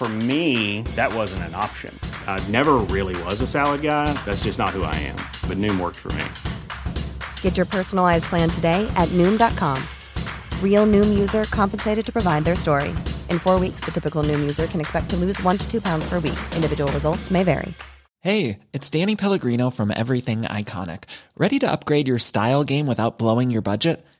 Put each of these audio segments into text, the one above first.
For me, that wasn't an option. I never really was a salad guy. That's just not who I am. But Noom worked for me. Get your personalized plan today at Noom.com. Real Noom user compensated to provide their story. In four weeks, the typical Noom user can expect to lose one to two pounds per week. Individual results may vary. Hey, it's Danny Pellegrino from Everything Iconic. Ready to upgrade your style game without blowing your budget?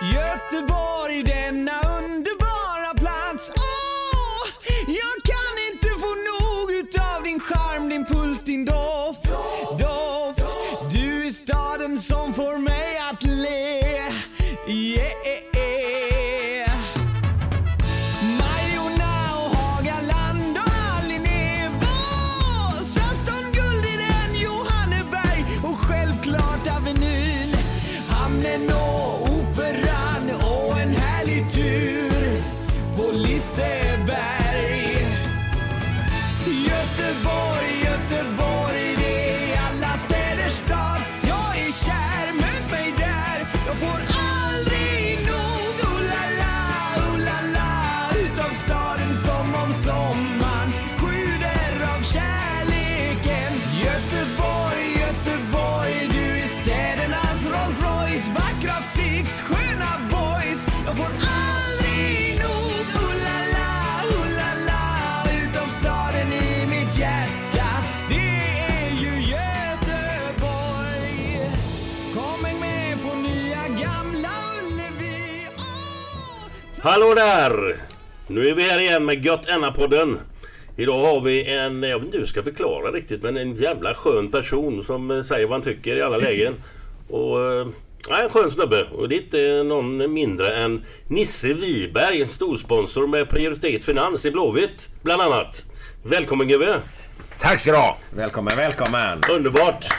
Göteborg, denna Göteborg, Göteborg, det är alla städers stad. Jag är kär, möt mig där. Jag får Hallå där! Nu är vi här igen med Gött Enna-podden. Idag har vi en, jag vet inte hur jag ska förklara riktigt, men en jävla skön person som eh, säger vad han tycker i alla lägen. Och, eh, ja, en skön snubbe. Och det är inte någon mindre än Nisse Wiberg, en storsponsor med Prioritet Finans i Blåvitt, bland annat. Välkommen gubbe! Tack ska du ha! Välkommen, välkommen! Underbart!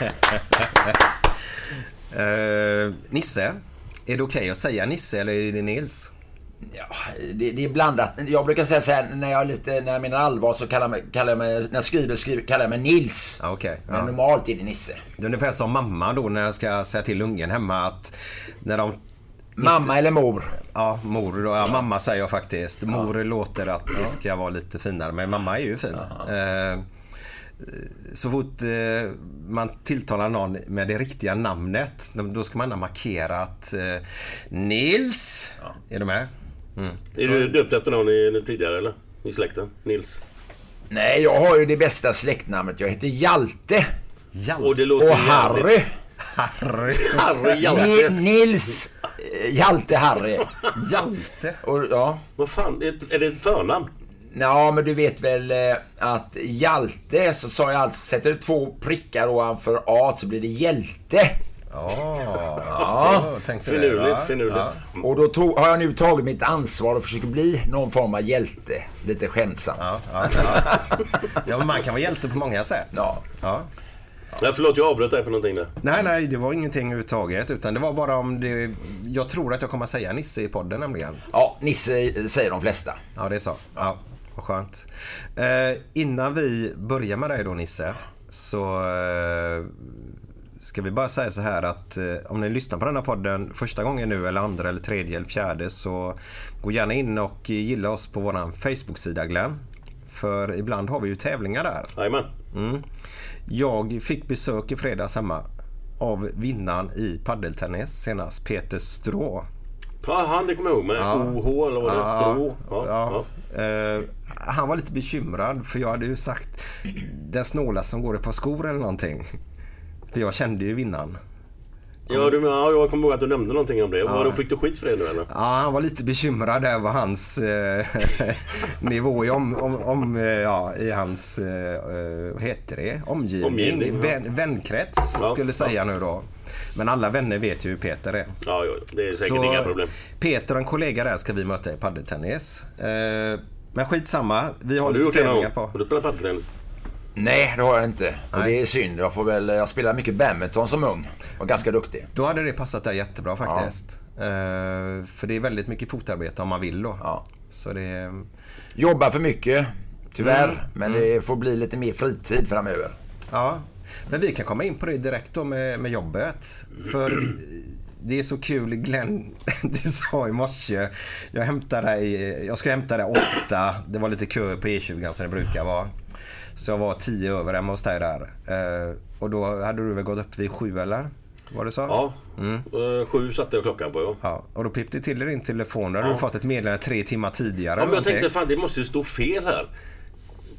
Eh, Nisse, är det okej att säga Nisse eller är det Nils? Ja, det, det är blandat. Jag brukar säga så här, när jag, är lite, när jag menar allvar så kallar jag mig, kallar jag mig när jag skriver, skriver kallar jag mig Nils. Ja, okej. Men Ja. normalt är det Nisse. Det är ungefär som mamma då när jag ska säga till ungen hemma att när de... Mamma eller mor? Ja, mor. Ja, mamma säger jag faktiskt. Mor låter att det ska vara lite finare, men mamma är ju fin. Eh, så fort eh, man tilltalar någon med det riktiga namnet, då ska man markera att eh, Nils, är du med? Mm. Är du döpt efter någon i, tidigare eller? I släkten? Nils? Nej, jag har ju det bästa släktnamnet. Jag heter Hjalte. Hjalte? Och det låter Och jävligt- Harry. Harry. Harry Hjalte! Nils eh, Hjalte Harry. Hjalte? Och, ja. Vad fan, är det- ett förnamn? Ja, men du vet väl eh, att Hjalte, så sa jag alltid, sätter du två prickar ovanför A så blir det hjälte. Ja, så. Finurligt, finurligt. ja. Och då tog, har jag nu tagit mitt ansvar och försöker bli någon form av hjälte. Lite skämtsamt. Ja, ja, ja. ja, men man kan vara hjälte på många sätt. Ja. Ja. Nej, förlåt, jag avbröt dig på någonting där. Nej, nej, det var ingenting överhuvudtaget. Utan det var bara om det... Jag tror att jag kommer att säga Nisse i podden nämligen. Ja, Nisse säger de flesta. Ja, det är så. Ja, vad skönt. Eh, innan vi börjar med dig då Nisse. Så eh, ska vi bara säga så här att eh, om ni lyssnar på den här podden första gången nu eller andra eller tredje eller fjärde så gå gärna in och gilla oss på våran Facebook-sida Glenn. För ibland har vi ju tävlingar där. Jajamän. Mm. Jag fick besök i fredags hemma av vinnaren i paddeltennis senast, Peter Strå. Ja, han det kommer jag ihåg med OH eller vad det är, Strå. Ja, ja. ja. Eh, han var lite bekymrad för jag hade ju sagt den snålaste som går ett par skor eller någonting. För jag kände ju vinnaren. Ja, du, ja, jag kommer ihåg att du nämnde någonting om det. Ja. Då fick du skit för det nu eller? Ja, han var lite bekymrad över hans eh, nivå i, om, om, om, eh, ja, i hans, eh, eh, vad heter det, omgivning, Omgivning, ja. Vän, vänkrets Ja, skulle säga nu då. Men alla vänner vet ju hur Peter är. Ja, ja, det är säkert inga problem. Peter och en kollega där ska vi möta i paddeltennis. Eh, men skitsamma, vi har, Har du lite tävlingar på. Har du spelat padeltennis? Nej, det har jag inte. Och det är synd. Jag får väl... Jag spelade mycket badminton som ung. Var ganska duktig. Då hade det passat dig jättebra faktiskt. Eh, för det är väldigt mycket fotarbete om man vill då. Ja. Så det... Jobbar för mycket, tyvärr. Mm. Men det får bli lite mer fritid framöver. Ja, men vi kan komma in på det direkt då med, med jobbet. För det är så kul Glenn, du sa i morse, jag, hämtar dig, jag ska hämta dig åtta, det var lite kö på E20 som det brukar vara. Så jag var tio över hemma hos dig där. Eh, och då hade du väl gått upp vid sju eller? Var det så? Ja. Eh, Sju satte jag klockan på ja. Ja, och då pippte det till i din telefon. Då hade Ja. du fått ett meddelande tre timmar tidigare. Ja, men jag tänkte fan det måste ju stå fel här.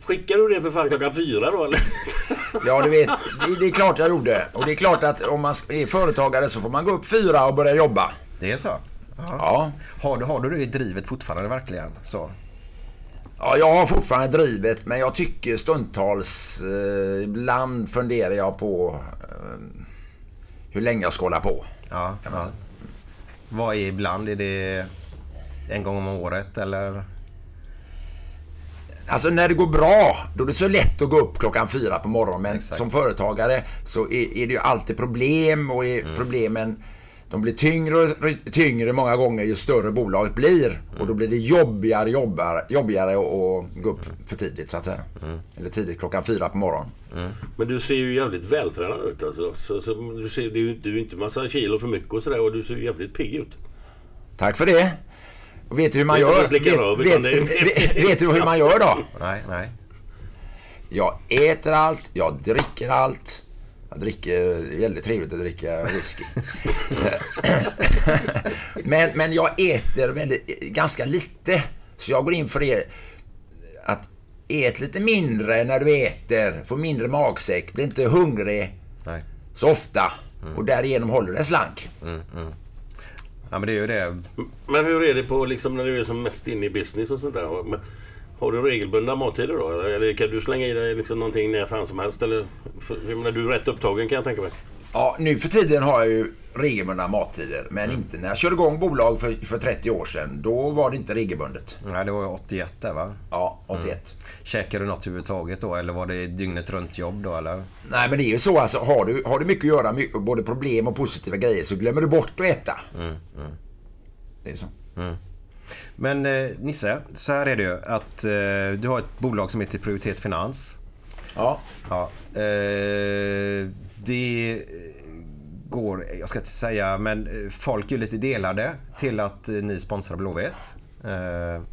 Skickar du det för fan klockan fyra då eller? Ja, du vet. Det, det är klart jag gjorde. Och det är klart att om man är företagare så får man gå upp fyra och börja jobba. Det är så? Ja. Ja. Har, du, har du det drivet fortfarande verkligen? Så? Ja, jag har fortfarande drivet, men jag tycker stundtals... Eh, ibland funderar jag på eh, hur länge jag ska hålla på. Ja, ja. Vad är ibland? Är det en gång om året eller? Alltså när det går bra, då är det så lätt att gå upp klockan fyra på morgonen. Men Exakt. som företagare så är, är det ju alltid problem och är problemen de blir tyngre och tyngre många gånger ju större bolaget blir. Och då blir det jobbigare, jobbigare, jobbigare att gå upp för tidigt så att säga. Eller tidigt klockan fyra på morgonen. Men du ser ju jävligt vältränad ut alltså. Så, så, du, ser, du, är ju- du är inte massa kilo för mycket och sådär och du ser jävligt pigg ut. Tack för det. Och vet du hur man gör? Vet, vet, vet, vet du hur man gör då? Nej, nej. Jag äter allt, jag dricker allt. Jag dricker, det är väldigt trevligt att dricka whisky. men, men jag äter väldigt, ganska lite. Så jag går in för det att ät lite mindre när du äter. Få mindre magsäck. Bli inte hungrig nej. så ofta. Och därigenom håller det slank. Ja, men det är ju det. Men hur är det på liksom när du är som mest inne i business och sånt där? Har du regelbundna mattider då? Eller kan du slänga i dig liksom någonting när fan som helst? Eller, för, jag menar, du är rätt upptagen kan jag tänka mig. Ja, nu för tiden har jag ju regelbundna mattider. Men inte när jag körde igång bolag för, för 30 år sedan. Då var det inte regelbundet. Nej, det var 81 där va? Ja, 81. Käkar du något överhuvudtaget då? Eller var det dygnet runt jobb då eller? Nej men det är ju så alltså, har du, har du mycket att göra, my- både problem och positiva grejer, så glömmer du bort att äta. Det är så. Men eh, Nisse, så här är det ju att eh, du har ett bolag som heter Prioritet Finans. Ja. Ja, eh, det går, jag ska inte säga, men eh, folk är lite delade till att eh, ni sponsrar Blåvitt. Eh,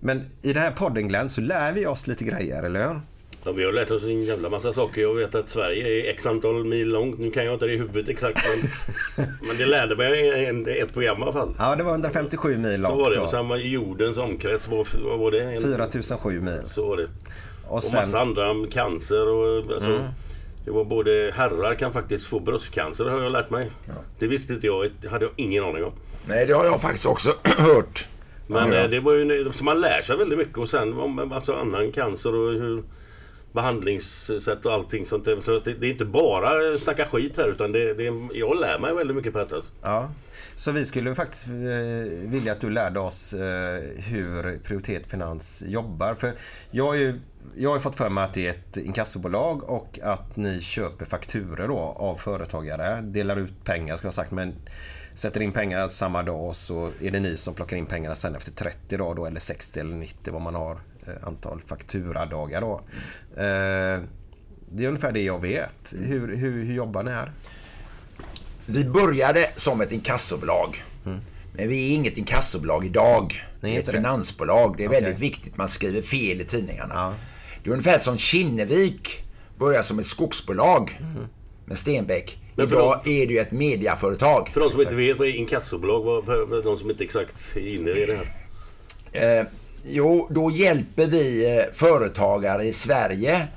men i den här podden Glenn så lär vi oss lite grejer, eller hur? Ja, vi har lärt oss en jävla massa saker. Jag vet att Sverige är x antal mil långt. Nu kan jag inte det i huvudet exakt. Men, men det lärde mig en, ett program i alla fall. Ja, det var 157 mil Så långt var det. Och sen var jordens omkrets, vad, vad var det? En- 4007 mil. Så var det. Och Och sen, massa andra cancer och alltså, Det var både herrar kan faktiskt få bröstcancer har jag lärt mig. Det visste inte jag, det hade jag ingen aning om. Nej, det har jag faktiskt också hört. Men Ja, ja. eh, det var ju, så man lär sig väldigt mycket och sen om alltså, annan cancer och hur behandlingssätt och allting sånt där. Så det, det är inte bara snacka skit här utan det, det, jag lär mig väldigt mycket på detta. Alltså. ja. Så vi skulle faktiskt eh, vilja att du lärde oss eh, hur Prioritet Finans jobbar. För jag har ju jag har ju fått för mig att det är ett inkassobolag och att ni köper fakturer då av företagare. Delar ut pengar ska jag ha sagt men sätter in pengar samma dag och så är det ni som plockar in pengarna sen efter 30 dagar då eller 60 eller 90 vad man har antal fakturadagar då. Eh, det är ungefär det jag vet. Hur, hur, hur jobbar ni här? Vi började som ett inkassobolag. Men vi är inget inkassobolag idag. Ni är ett det? finansbolag. Det är Okej. väldigt viktigt. Man skriver fel i tidningarna. Ja. Det är ungefär som Kinnevik började som ett skogsbolag med Stenbeck. Men för Idag de- är det ju ett mediaföretag. För de som inte vet, vad är inkassobolag? För de som inte exakt är inne i det här. Eh, jo, då hjälper vi eh, företagare i Sverige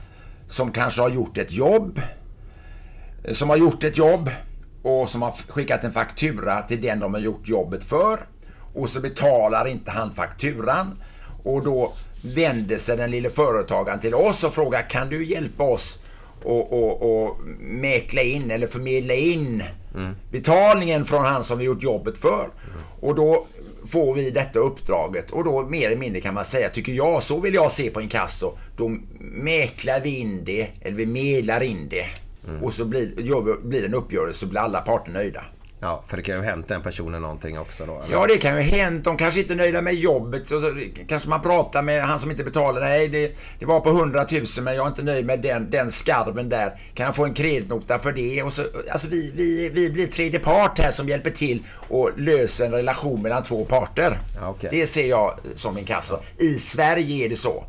som kanske har gjort ett jobb. Eh, som har gjort ett jobb och som har skickat en faktura till den de har gjort jobbet för. Och så betalar inte han fakturan. Och då vänder sig den lille företagaren till oss och frågar kan du hjälpa oss och, och, och mäkla in eller förmedla in betalningen från han som vi gjort jobbet för. Och då får vi detta uppdraget och då mer eller mindre kan man säga, tycker jag, så vill jag se på inkasso. Då mäklar vi in det, eller vi medlar in det. Och så blir, gör vi, blir det en uppgörelse så blir alla parter nöjda. Ja, för det kan ju ha hänt den personen någonting också då. eller? Ja, det kan ju ha hänt. De kanske inte är nöjda med jobbet. Så, så kanske man pratar med han som inte betalar. Nej, det, det var på 100 000 men jag är inte nöjd med den, den skarven där. Kan jag få en kreditnota för det? Och så, alltså vi, vi, vi blir tredje part här som hjälper till och löser en relation mellan två parter. Ja, okej. Det ser jag som en kassa. I Sverige är det så.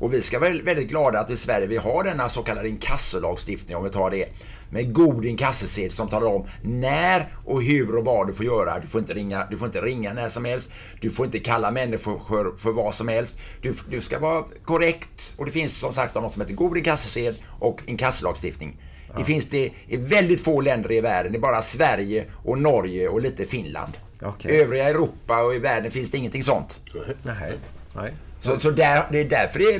Och vi ska vara väldigt glada att i Sverige vi har denna så kallade inkassolagstiftning om vi tar det. Med god inkassosedel som talar om när och hur och vad du får göra. Du får inte ringa, du får inte ringa när som helst. Du får inte kalla människor för, för vad som helst. Du, du ska vara korrekt. Och det finns som sagt något som heter god inkassosedel och inkassolagstiftning. Det finns det i väldigt få länder i världen. Det är bara Sverige och Norge och lite Finland. Okej. Övriga Europa och i världen finns det ingenting sånt. Nej. Nej. Så, så där, det är därför det,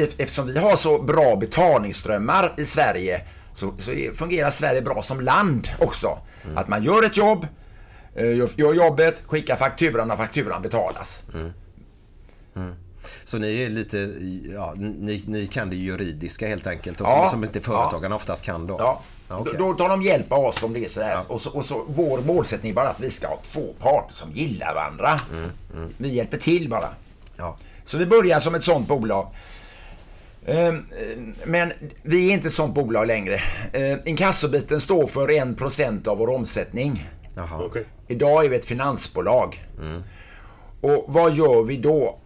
är- eftersom vi har så bra betalningsströmmar i Sverige så, så fungerar Sverige bra som land också. Att man gör ett jobb, eh, gör, jobbet, skickar fakturan och fakturan betalas. Så ni är lite, ja, ni, ni kan det juridiska helt enkelt. Och Ja. som, inte företagarna oftast kan då. Ja. Ja, okej. Då, då tar de hjälp av oss om det är sådär. Och, så, och så vår målsättning är bara att vi ska ha två parter som gillar varandra. Vi hjälper till bara. Ja. Så vi börjar som ett sånt bolag. Ehm, eh, Men vi är inte ett sånt bolag längre. Eh, Inkassobiten står för 1% av vår omsättning. Jaha. Okej. Idag är vi ett finansbolag. Och vad gör vi då?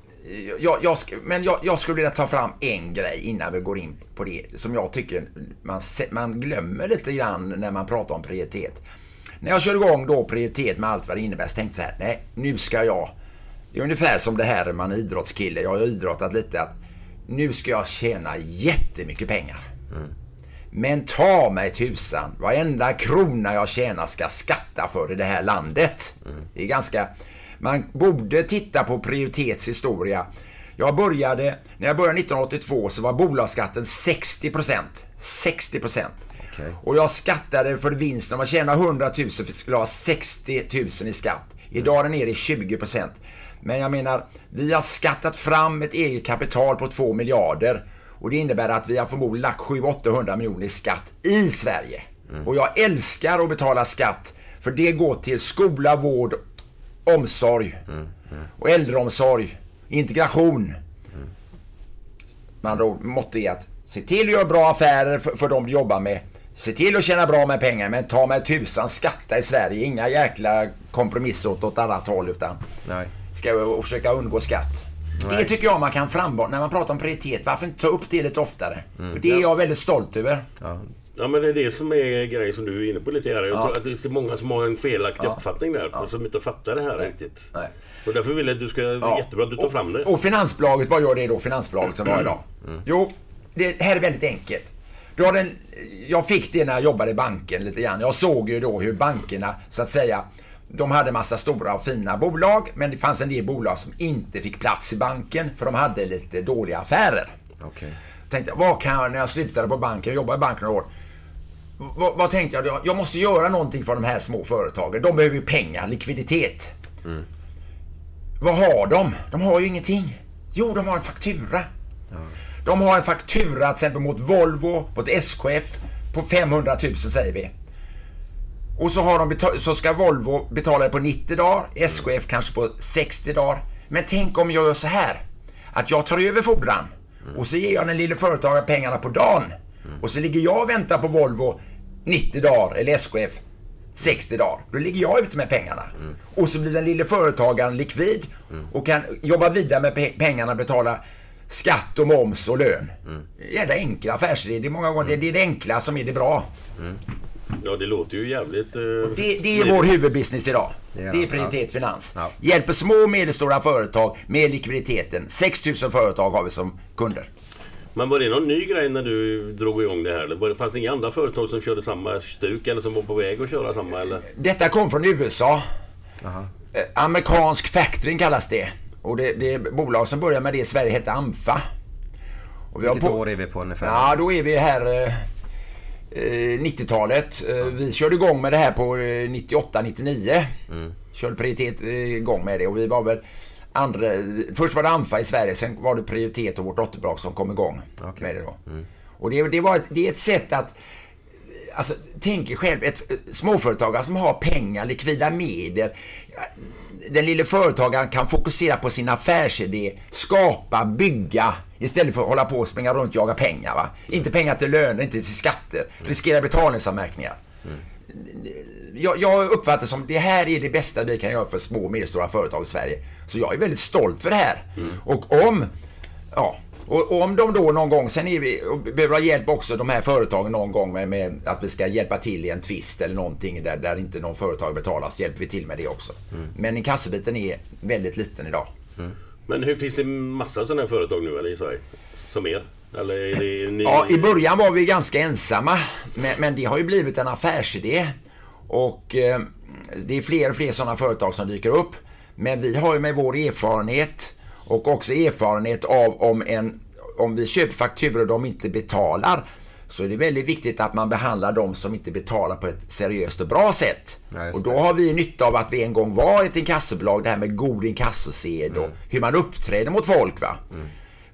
Jag, jag, men jag, jag skulle vilja ta fram en grej innan vi går in på det som jag tycker man, man glömmer lite grann när man pratar om prioritet. När jag kör igång då prioritet med allt vad det innebär så tänkte jag så här, nej nu ska jag, det är ungefär som det här man är idrottskille, jag har idrottat lite att nu ska jag tjäna jättemycket pengar. Men ta mig tusan, varenda krona jag tjänar ska jag skatta för i det här landet. Det är ganska... Man borde titta på prioritets historia. Jag började, när jag började 1982 så var bolagsskatten 60% 60 Okej. Och jag skattade för vinsten. Om man tjänar 100 000 skulle jag ha 60 000 i skatt. Idag är den nere i 20 men jag menar, vi har skattat fram ett eget kapital på 2 miljarder. Och det innebär att vi har förmodligen lagt 700-800 miljoner i skatt i Sverige. Och jag älskar att betala skatt. För det går till skola, vård, omsorg och äldreomsorg, integration. Med andra ord, måttet är att se till att göra bra affärer för, för de du jobbar med. Se till att tjäna bra med pengar, men ta med tusan skatta i Sverige. Inga jäkla kompromisser åt, åt annat håll, utan Nej ska och försöka undgå skatt. Det tycker jag man kan frambara när man pratar om prioritet. Varför inte ta upp det lite oftare? För det är jag väldigt stolt över. Ja. Ja men det är det som är grejen som du är inne på lite här. Jag Ja. tror att det är många som har en felaktig Ja. uppfattning där. Ja. Som inte fattar det här riktigt. Nej. Och därför vill jag att du ska... Det Ja. jättebra att du tar fram det. Och, och finansbolaget, vad gör det då? Finansbolaget som var idag? Jo, det här är väldigt enkelt. Du har den, jag fick det när jag jobbade i banken lite grann. Jag såg ju då hur bankerna, så att säga, de hade massa stora och fina bolag, men det fanns en del bolag som inte fick plats i banken för de hade lite dåliga affärer. Tänkte jag, vad kan jag, när jag slutade på banken, jag jobbade i banken några år. Vad, vad tänkte jag? Jag- måste göra någonting för de här små företagen. De behöver ju pengar, likviditet. Vad har de? De har ju ingenting. Jo, de har en faktura. De har en faktura till exempel mot Volvo, mot SKF på 500 000 säger vi. Och så, har de så ska Volvo betala det på 90 dagar, SKF kanske på 60 dagar. Men tänk om jag gör så här. Att jag tar över fordran och så ger jag den lille företagaren pengarna på dagen. Och så ligger jag och väntar på Volvo 90 dagar eller SKF 60 dagar. Då ligger jag ute med pengarna. Och så blir den lille företagaren likvid och kan jobba vidare med pe- pengarna, betala skatt och moms och lön. Jävla enkla affärsidé. Det är många gånger det, det är det enkla som är det bra. Ja, det låter ju jävligt... eh, Det, det är vår huvudbusiness idag. Ja, det är prioritet finans. Ja. Hjälper små och medelstora företag med likviditeten. 6 000 företag har vi som kunder. Men var det någon ny grej när du drog igång det här? Eller var det, fanns det inga andra företag som körde samma stuk eller som var på väg att köra samma? Eller? Detta kom från USA. Eh, Amerikansk factoring kallas det. Och det, det är bolag som började med det i Sverige hette Amfa. Och vi har Vilket på- år är vi på ungefär? Ja, då är vi här eh, 90-talet. Eh, Vi körde igång med det här på eh, 98-99. Körde prioritet eh, igång med det och vi var väl andra... Först var det Amfa i Sverige, sen var det prioritet och vårt dotterbolag som kom igång Okej. med det då. Och det, det, var det är ett sätt att... Alltså, tänk er själv, ett eh, småföretagare som har pengar, likvida medel. Den lille företagaren kan fokusera på sin affärsidé, skapa, bygga istället för att hålla på och springa runt och jaga pengar. Va? Inte pengar till löner, inte till skatter. Riskera betalningsanmärkningar. Jag, jag uppfattar som det här är det bästa vi kan göra för små och medelstora företag i Sverige. Så jag är väldigt stolt för det här. Och om Ja, och, och om de då någon gång, sen är vi, och behöver ha hjälp också de här företagen någon gång med, med att vi ska hjälpa till i en tvist eller någonting där, där inte någon företag betalas, hjälper vi till med det också. Men inkassobiten är väldigt liten idag. Men hur finns det massa sådana här företag nu eller i Sverige? Som er? Eller är det ni? Ja, i början var vi ganska ensamma, men, men det har ju blivit en affärsidé. Och eh, det är fler och fler sådana företag som dyker upp. Men vi har ju med vår erfarenhet och också erfarenhet av om, en, om vi köper fakturor och de inte betalar så är det väldigt viktigt att man behandlar de som inte betalar på ett seriöst och bra sätt. Ja, och då har vi nytta av att vi en gång var ett inkassobolag, det här med god inkassosed och hur man uppträder mot folk. va.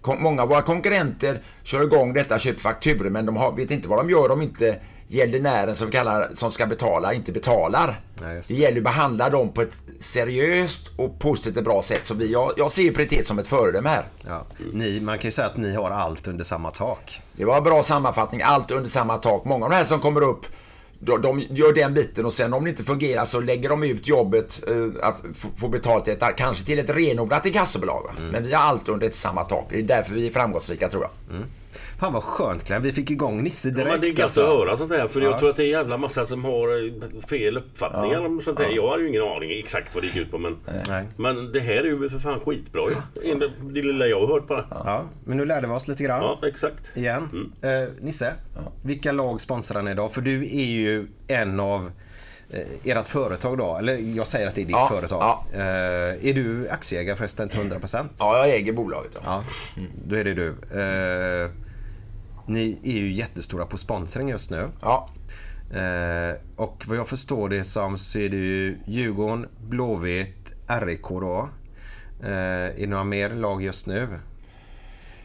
Kon- Många av våra konkurrenter kör igång detta, köper fakturor, men de har, vet inte vad de gör om inte gäldenären som, kallar, som ska betala inte betalar. Ja, just det gäller att behandla dem på ett seriöst och positivt och bra sätt. Så vi, jag, jag ser prioritet som ett föredöme här. Ja. Ni, man kan ju säga att ni har allt under samma tak. Det var en bra sammanfattning, allt under samma tak. Många av de här som kommer upp de, de gör den biten och sen om det inte fungerar så lägger de ut jobbet eh, att få, betalt till ett, kanske till ett renodlat inkassobolag. Mm. Men vi har allt under ett samma tak. Det är därför vi är framgångsrika tror jag. Fan vad skönt Glenn, vi fick igång Nisse Ja, direkt men det är gött alltså. att höra sånt här för jag tror att det är jävla massa som har eh, fel uppfattningar om sånt här. Jag har ju ingen aning exakt vad det gick ut på men, Nej. men det här är ju för fan skitbra ju. Det, det lilla jag har hört bara. Ja, Ja, men nu lärde vi oss lite grann. exakt. Igen. Eh, Nisse, vilka lag sponsrar ni idag? För du är ju en av eh, ert företag då, eller jag säger att det är ditt Ja, företag. ja. Eh, är du aktieägare förresten till 100%? Ja, jag äger bolaget. Ja. Ja, då är det du. Eh, ni är ju jättestora på sponsring just nu. Ja. Eh, och vad jag förstår det som så är det ju Djurgården, Blåvitt, RIK då. Eh, är det några mer lag just nu?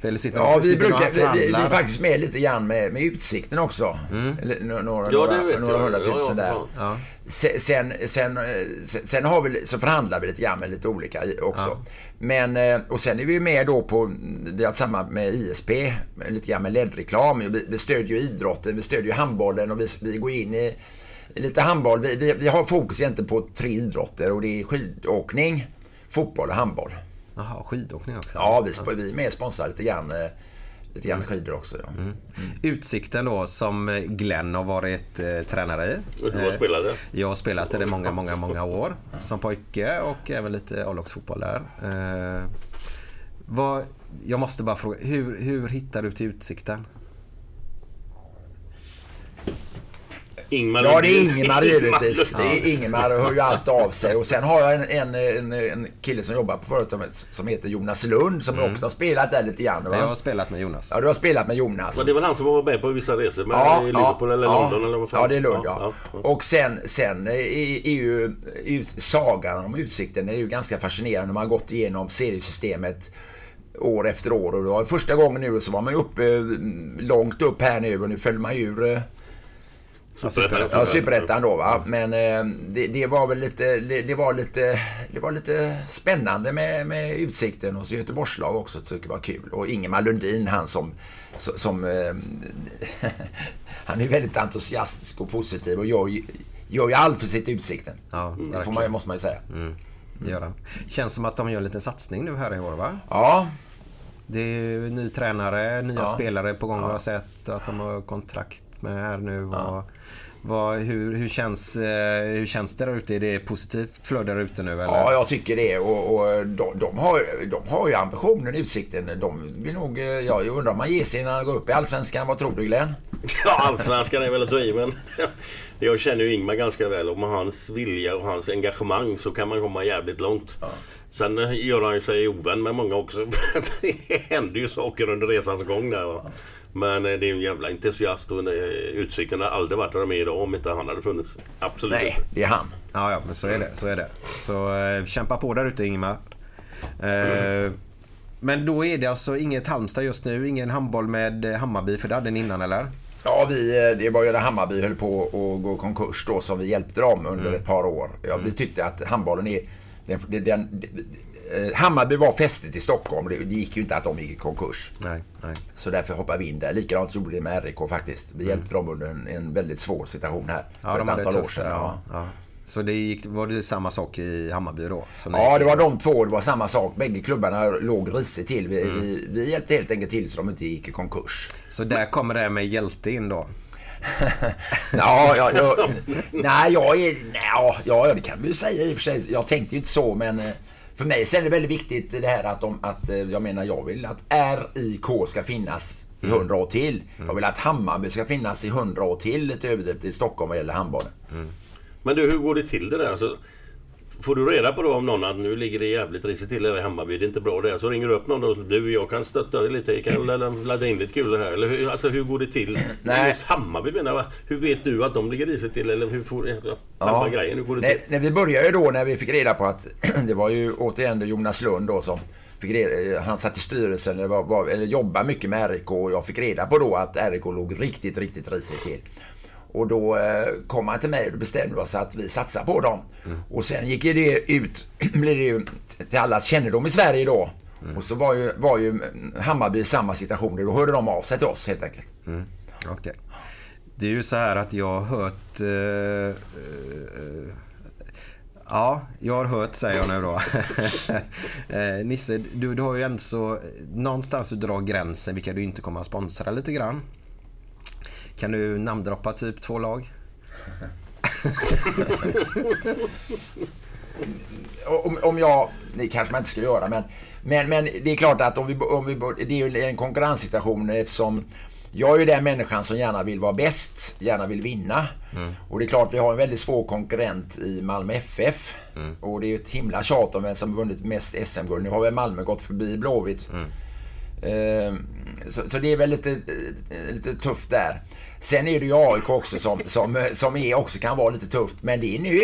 Eller sitter Ja, vi, sitter några brukar, vi, vi, vi är faktiskt med lite grann med, med Utsikten också. Eller, nå- några, Ja, några, några jag. hundratusen Ja, ja, där. Ja. Sen, sen, sen, eh, sen, sen har vi, så förhandlar vi lite grann med lite olika också. Men, eh, och sen är vi med då på, vi har tillsammans med ISP, lite grann med LED-reklam. Vi, vi stödjer ju idrotten, vi stödjer ju handbollen och vi, vi går in i i lite handboll. Vi, vi, vi har fokus egentligen på tre idrotter och det är skidåkning, fotboll och handboll. Jaha, skidåkning också? Ja, vi, är med sponsrar lite grann, eh, lite grann skidor också. Ja. Utsikten då som eh, Glenn har varit eh, tränare i. Och du har spelat det? Jag har spelat i det många, många, många år som pojke och även lite A-lagsfotboll där. Eh, vad, jag måste bara fråga, hur, hur hittar du till Utsikten? Ingmar Ja, det är. Ingemar givetvis. Lundin. Det är Ingemar och hör ju allt av sig. Och sen har jag en, en, en, en kille som jobbar på företaget som heter Jonas Lund som också har spelat där lite grann. Va? Jag har spelat med Jonas. Ja, du har spelat med Jonas. Men det väl han som var med på vissa resor med Ja, i Liverpool eller ja, London eller vad fan? Ja, det är Lund ja. ja, ja. Och sen, sen är, är ju ut, sagan om Utsikten är ju ganska fascinerande. Man har gått igenom seriesystemet år efter år. Och det var första gången nu så var man ju uppe långt upp här nu och nu följer man ju ur Superettan. Ja, Superettan då va. Men eh, det, det var väl lite, det, det var lite, det var lite spännande med, med Utsikten och så Göteborgslag också tycker jag var kul. Och Ingemar Lundin, han som, som, eh, han är väldigt entusiastisk och positiv och gör, ju- gör ju allt för sitt Utsikten. Ja, det får man. Mm. måste man ju säga. Det gör han. Känns som att de gör en liten satsning nu här i år va? Ja, Det är ju ny tränare, nya Ja. spelare på gång. Jag har sett att de har kontrakt med här nu. Vad, vad, hur, hur, känns, eh, hur känns det där ute? Är det positivt flöde där ute nu? Eller? Ja, jag tycker det. Och, och de, de, har, de har ju ambitionen, Utsikten. De vill nog... eh, Ja, jag undrar om man ger sig innan de går upp i Allsvenskan. Vad tror du Glenn? Ja, allsvenskan är väl att ta i, men jag känner ju Ingmar ganska väl och med hans vilja och hans engagemang så kan man komma jävligt långt. Sen eh, gör han sig ovän med många också. det händer ju saker under resans gång där. va. Men eh, det är en jävla entusiast och eh, Utsikten har aldrig varit där de är idag om inte han hade funnits. Absolut Nej, inte. det är han. Ja, ja, men så är det. Så, är det. så eh, kämpa på där ute Ingemar. Eh, men då är det alltså inget Halmstad just nu, ingen handboll med eh, Hammarby, för det hade ni innan eller? Ja, vi, det var ju när Hammarby höll på att gå konkurs då som vi hjälpte dem under ett par år. Ja, Vi tyckte att handbollen är... Den, den, den, Hammarby var fästet i Stockholm. Det, det gick ju inte att de gick i konkurs. Nej, nej. Så därför hoppade vi in där. Likadant gjorde vi med RIK faktiskt. Vi hjälpte dem under en, en väldigt svår situation här. Ja, för ett antal det år sedan. Ja. ja. Så det gick, var det samma sak i Hammarby då? Ja, det var de två. Det var samma sak. Bägge klubbarna låg risigt till. Vi, Mm. vi, vi hjälpte helt enkelt till så de inte gick i konkurs. Så där kommer det här med hjälte in då? Ja, ja, ja, nej, jag är... Nej, ja, ja, det kan vi ju säga i och för sig. Jag tänkte ju inte så, men eh, för mig så är det väldigt viktigt det här att, de, att eh, jag menar, jag vill att RIK ska finnas i hundra år till. Jag vill att Hammarby ska finnas i hundra år till, lite överdrivet, i Stockholm vad gäller handbollen. Men du, hur går det till det där? Alltså, får du reda på då om någon att nu ligger det jävligt risigt till här i Hammarby, det är inte bra det. Så ringer du upp någon och säger du, jag kan stötta dig lite, jag kan ladda- in lite kulor här. Eller hur, alltså, hur går det till? Nej. Just Hammarby menar jag. Hur vet du att de ligger risigt till? Eller hur får alltså, själva grejen, hur går det när, till? när vi började ju då när vi fick reda på att det var ju återigen då Jonas Lund då som fick reda, han satt i styrelsen eller, var, var, eller jobbade mycket med RIK och jag fick reda på då att RIK låg riktigt, riktigt risigt till. Och då eh, kom han till mig och bestämde oss att vi satsar på dem. Och sen gick ju det ut, blev det ju till allas kännedom i Sverige då. Och så var ju, var ju Hammarby i samma situation. Då hörde de av sig till oss helt enkelt. Okej. Det är ju så här att jag har hört... Eh, eh, ja, jag har hört säger jag nu då. eh, Nisse, du, du har ju ändå så... Någonstans du drar gränsen vilka du inte kommer att sponsra lite grann. Kan du namndroppa typ två lag? om, om jag, det kanske man inte ska göra, men, men, men det är klart att om vi, om vi, det är ju en konkurrenssituation eftersom jag är ju den människan som gärna vill vara bäst, gärna vill vinna. Och det är klart vi har en väldigt svår konkurrent i Malmö FF. Och det är ju ett himla tjat om vem som vunnit mest SM-guld. Nu har väl Malmö gått förbi Blåvitt. Eh, Så, så det är väl lite, lite tufft där. Sen är det ju AIK också som, som, som är, också kan vara lite tufft, men det är nu.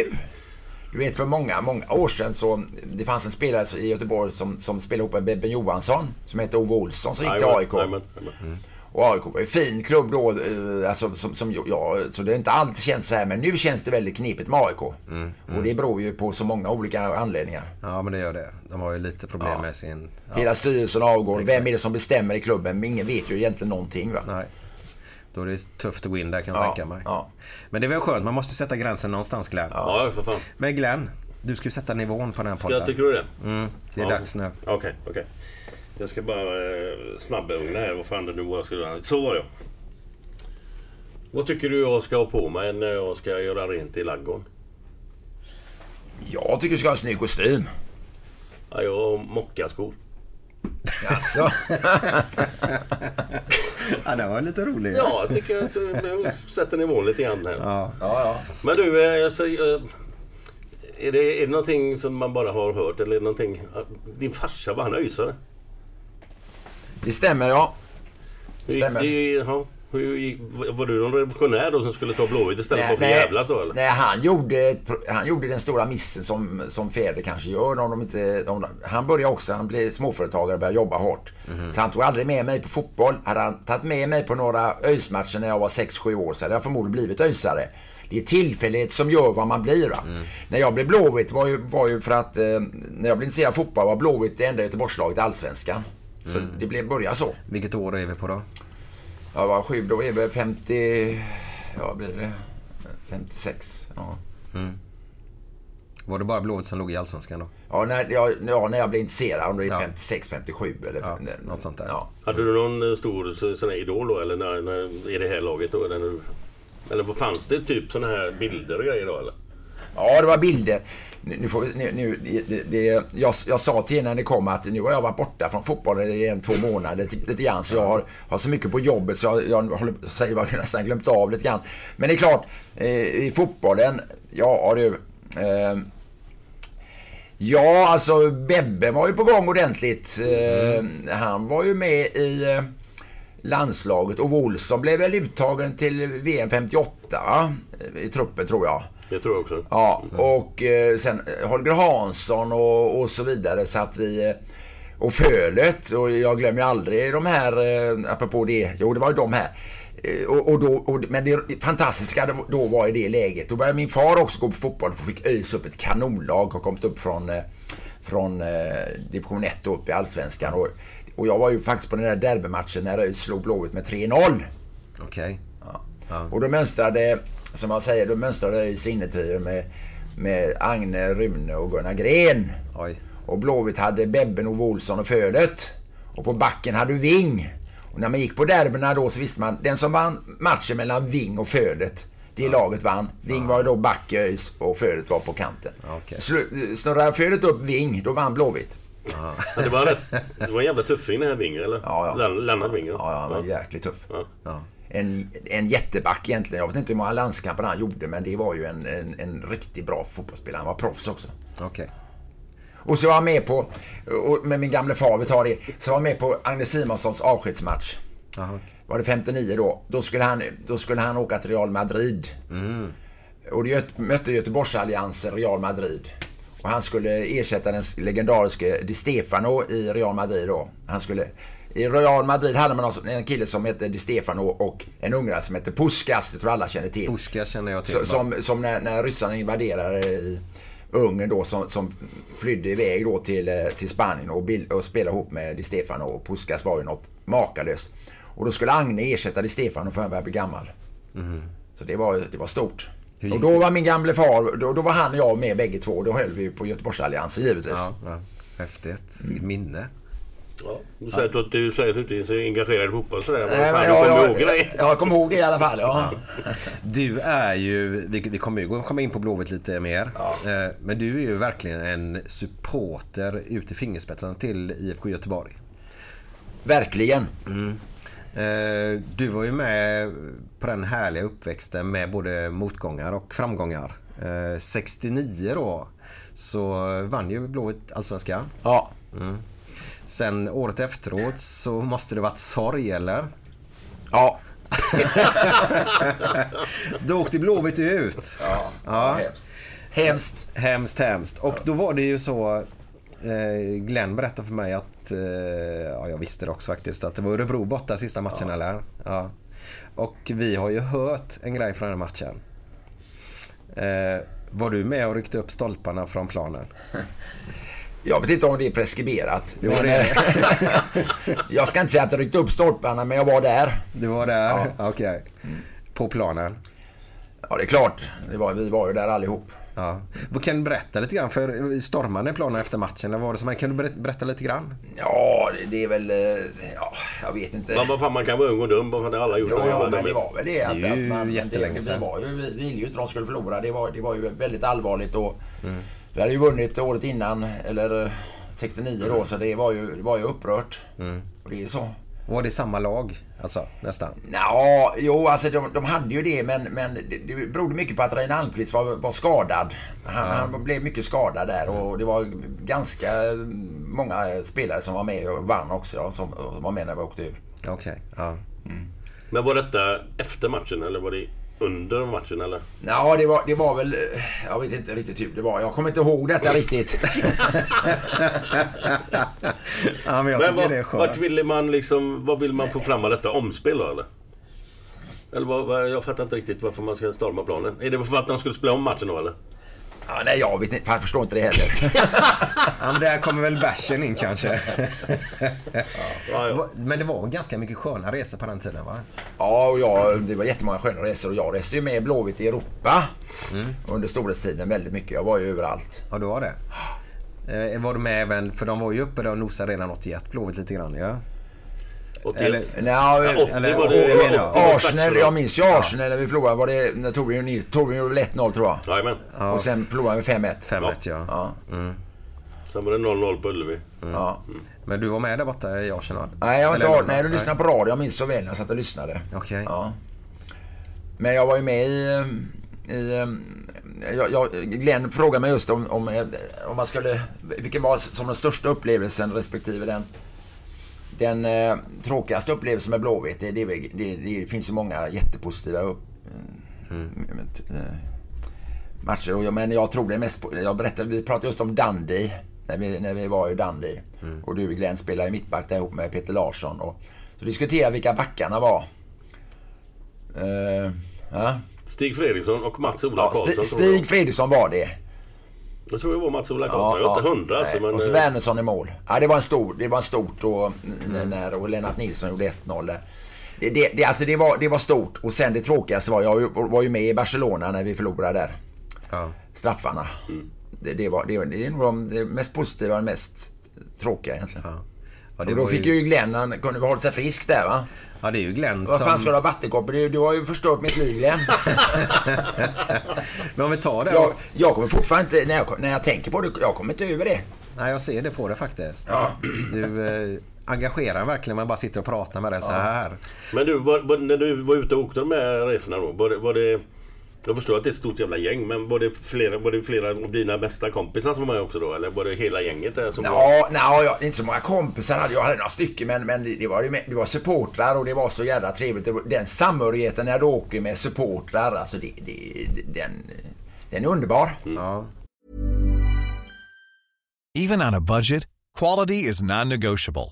Du vet för många, många år sedan så det fanns en spelare i Göteborg som, som spelade ihop med Bebben Johansson som hette Ove Olsson som gick till AIK. jajamän, jajamän. Och AIK var en fin klubb då, eh, alltså, som, som, ja, så det har inte alltid känts så här, men nu känns det väldigt knepigt med AIK. Och det beror ju på så många olika anledningar. Ja, men det gör det. De har ju lite problem Ja. med sin... Ja, Hela styrelsen avgår. Exakt. Vem är det som bestämmer i klubben? Men ingen vet ju egentligen någonting. Va? nej. Då är det tufft att gå in där kan jag Ja, tänka mig. ja. Men det är väl skönt, man måste sätta gränsen någonstans Glenn. Ja, för fan. Men Glenn, du ska ju sätta nivån på den här Ska podden. jag, tycker du det? Mm, det är Ja. dags nu. Okej, okej. Jag ska bara eh, snabbugna här vad fan det nu var jag skulle göra. Så var det Vad tycker du jag ska ha på mig när jag ska göra rent i ladugården? Jag tycker du ska ha en snygg kostym. Ja, jag har mockaskor. Alltså. Ja, det var lite roligt. Ja, jag tycker att eh, jag sätter nivån lite grann här. Ja. ja, ja. Men du, eh, eh, är, det, är det någonting som man bara har hört eller är det någonting... Din farsa var han öisare? Det stämmer, ja. Stämmer. det- jaha. Hur gick- Var du någon revolutionär då som skulle ta Blåvitt istället för att nej, förjävlas då eller? nej han, gjorde, han gjorde den stora missen som, som fäder kanske gör. Om de inte, om, han började också, han blev småföretagare och började jobba hårt. Mhm. Så han tog aldrig med mig på fotboll. Hade han tagit med mig på några ÖIS-matcher när jag var 6-7 år så hade jag förmodligen blivit ÖISare. Det är tillfällighet som gör vad man blir. Mm. När jag blev Blåvitt var ju, var ju för att eh, när jag blev intresserad av fotboll var Blåvitt det enda Göteborgslaget i Allsvenskan. Så Mm. det blev, började så. Vilket år är vi på då? Jag var sju, då är det 50... Ja, blir det? 56. Ja. Var det bara Blåvitt som låg i Allsvenskan då? Ja, när jag, ja, när jag blev intresserad. Om det är Ja. 56, 57 eller... Ja, något sånt där. Ja. Hade du någon eh, stor så- sån här idol då? Eller när, när, i det här laget då? Eller, eller vad fanns det typ såna här bilder och grejer då eller? Ja, det var bilder. Nu, får vi, nu, nu, det, det, jag, jag sa till er när ni kom att nu har jag varit borta från fotbollen i en, två månader lite, lite grann. Så jag har, har så mycket på jobbet så jag, jag håller, säger jag nästan glömt av lite grann. Men det är klart, eh, i fotbollen, ja du. Eh, ja, alltså Bebbe var ju på gång ordentligt. Eh, Han var ju med i eh, landslaget och Olsson blev väl uttagen till VM 58 va? i truppen tror jag. Det tror jag också. Ja, och eh, sen eh, Holger Hansson och, och så vidare. Så att vi... Eh, och Fölet. Och jag glömmer aldrig de här, eh, apropå det. Jo, det var ju de här. Eh, Och, och då, och, men det fantastiska då- då var i det läget. Då började min far också gå på fotboll. För fick ÖIS upp ett kanonlag. Har kommit upp från, från eh, division 1 och upp i Allsvenskan. Och, och jag var ju faktiskt på den där derbymatchen när ÖIS slog Blåvitt med 3-0. Okej. Och då mönstrade, som man säger, då mönstrade ÖIS innertrio med, med Agne, Rune och Gunnar Gren. Oj. Och Blåvitt hade Bebben, Ove Olsson och Fölet. Och på backen hade du Ving. Och när man gick på derbyna då så visste man, den som vann matchen mellan Ving och Fölet, det laget vann. Ving var ju då back i ÖIS och Fölet var på kanten. Slu- Snurrade Fölet upp Ving, då vann Blåvitt. Men det, var rätt, det var en jävla tuffing den här Winger eller? Ja, ja. Lennart Winger. Ja, ja, han var jäkligt tuff. Ja. En, en jätteback egentligen. Jag vet inte hur många landskamper han gjorde, men det var ju en, en, en riktigt bra fotbollsspelare. Han var proffs också. Okej. Och så var han med på, och med min gamle far, vi tar det, så var han med på Agne Simonssons avskedsmatch. Okej. Var det 59 då? Då skulle han, då skulle han åka till Real Madrid. Och det göt- mötte Göteborgsalliansen Real Madrid. Och han skulle ersätta den legendariske Di Stefano i Real Madrid då. Han skulle... I Real Madrid hade man en kille som hette Di Stefano och en ungrare som hette Puskas. Det tror alla känner till. Puska känner jag till. Så, som som när, när ryssarna invaderade Ungern då som, som flydde iväg då till, eh, till Spanien och, bild, och spelade ihop med Di Stefano och Puskas var ju något makalöst. Och då skulle Agne ersätta Di Stefano för han började bli gammal. Så det var, det var stort. Och då var min gamle far, då, då var han och jag med bägge två. Då höll vi på Göteborgsalliansen givetvis. Ja, ja. Häftigt. Vilket minne. Ja. Du, säger att, du säger att du inte är så engagerad i fotboll sådär. Men Nej, fan, men du jag, kommer ihåg dig. jag, jag kommer ihåg det i alla fall. Ja. Du är ju, vi, vi kommer ju komma in på Blåvitt lite mer. Eh, Men du är ju verkligen en supporter ut i fingerspetsarna till IFK Göteborg. Verkligen. Eh, Du var ju med på den härliga uppväxten med både motgångar och framgångar. Eh, 69 då så vann ju Blåvitt Allsvenskan. Ja. Sen året efteråt så måste det varit sorg eller? Ja. Då åkte Blåvitt ut. ja. Ja. Hemskt. Hemskt. Hemskt, hemskt. Och då var det ju så... Eh, Glenn berättade för mig att, eh, ja jag visste det också faktiskt, att det var Örebro borta sista matchen eller? Ja. Och vi har ju hört en grej från den matchen. Eh, var du med och ryckte upp stolparna från planen? Jag vet inte om det är preskriberat. Det är eh, jag ska inte säga att jag ryckte upp stolparna, men jag var där. Du var där? Ja. Okej. På planen? Ja, det är klart. Det var, vi var ju där allihop. Ja. Vad Kan du berätta lite grann? För stormade planen efter matchen? Eller var det som, kan du ber- berätta lite grann? Ja, det, det är väl... eh, Ja, jag vet inte. Men vad fan, man kan vara ung och dum för att alla gjort Ja, det. ja, men det var väl det. Att, Det är ju att man, jättelänge det, sedan. Det var ju, vi ville ju inte de skulle förlora. Det var, det var ju väldigt allvarligt. Och Mm. Vi hade ju vunnit året innan, eller eh, 69 då, så det var ju, det var ju upprört. Mm. Och det är så. Var det samma lag? Alltså, nästan? Ja, jo, alltså de, de hade ju det, men, men det, det berodde mycket på att Reine Almqvist var, var skadad. Han, han blev mycket skadad där och det var ganska många spelare som var med och vann också, ja, som, som var med när vi åkte ur. Okej. Ja. Men var detta efter matchen eller var det under matchen eller? Ja, det var, det var väl... eh, Jag vet inte riktigt hur det var. Jag kommer inte ihåg detta riktigt. ja, men jag Men vad, det är vart skönt. ville man liksom, vad vill man få fram av detta omspel då eller? Eller vad, vad, jag fattar inte riktigt varför man ska storma planen. Är det för att de skulle spela om matchen då eller? Ja, nej, jag vet inte. Jag förstår inte det heller. Ja, men där kommer väl bärsen in kanske. Ja. Men det var ganska mycket sköna resor på den tiden va? ja, och jag, det var jättemånga sköna resor och jag reste ju med Blåvitt i Europa under storhetstiden väldigt mycket. Jag var ju överallt. Ja, du var det. Eh, var du med även, för de var ju uppe där och nosade redan 81, Blåvitt lite grann ja. 81. Eller- Nej, Ja, 80 eller- var det. jag menar, 80 var Arsenal, jag minns ju Arsenal när vi förlorade. Var det när Torbjörn Nils- Torbjörn gjorde väl 1-0 tror jag. Jajamän. Och sen förlorade vi 5-1. 5-1 ja. Ja. Sen var det 0-0 på Ullevi. ja. Men du var med där borta i Arsenal? Nej, jag var inte Eller- ar- Nej, du lyssnade på radio. Jag minns så väl när jag satt och lyssnade. Okej. Ja. Men jag var ju med i... i jag, jag, Glenn frågade mig just om, om, om man skulle... Vilken var som den största upplevelsen respektive den, den eh, tråkigaste upplevelsen med Blåvitt. Det, det, det, det, finns ju många jättepositiva upp, eh, matcher. Och jag, men jag tror det är mest... Jag berättade, vi pratade just om Dundee. När vi, när vi var i Dundee. Och du Glenn spelade i mittback där ihop med Peter Larsson. Och, så diskuterade vilka backarna var. Eh, ja. Stig Fredriksson och Mats-Ola Ja, Karlsson. Jag. Stig Fredriksson var det. Jag tror det var Mats-Ola Karlsson. jag är inte hundra alltså, men... Och så eh, Wernersson i mål. Ja, det var en stor, det var en stort och, när, och Lennart Nilsson gjorde 1-0 där. Det, det, det, alltså det, var, det var stort. Och sen det tråkigaste var, jag var ju med i Barcelona när vi förlorade där. Ja. Straffarna. Det, det, var, det, det är nog de, det mest positiva och mest tråkiga egentligen. Ja. Ja, och då fick ju Glenn, han kunde hålla sig frisk där va? ja, det är ju Glenn Vad fan som... ska du ha vattenkoppor? Du, du har ju förstört mitt liv Glenn. Men om vi tar det. jag, jag kommer fortfarande inte, när jag, när jag tänker på det, jag kommer inte över det. Nej, jag ser det på det faktiskt. Ja. Du eh, engagerar verkligen man bara sitter och pratar med dig så här. Men du, var, var, när du var ute och åkte de här resorna då, var det, var det... Jag förstår att det är ett stort jävla gäng, men var det flera, var det flera av dina bästa kompisar som var med också då? Eller var det hela gänget där som var... Ja, nej, jag, inte så många kompisar hade jag. hade några stycken, men, men det, var, det var supportrar och det var så jävla trevligt. Var- Den samhörigheten när du åker med supportrar, alltså det, det, den, den är underbar. Ja. Even on a budget, quality is non-negotiable.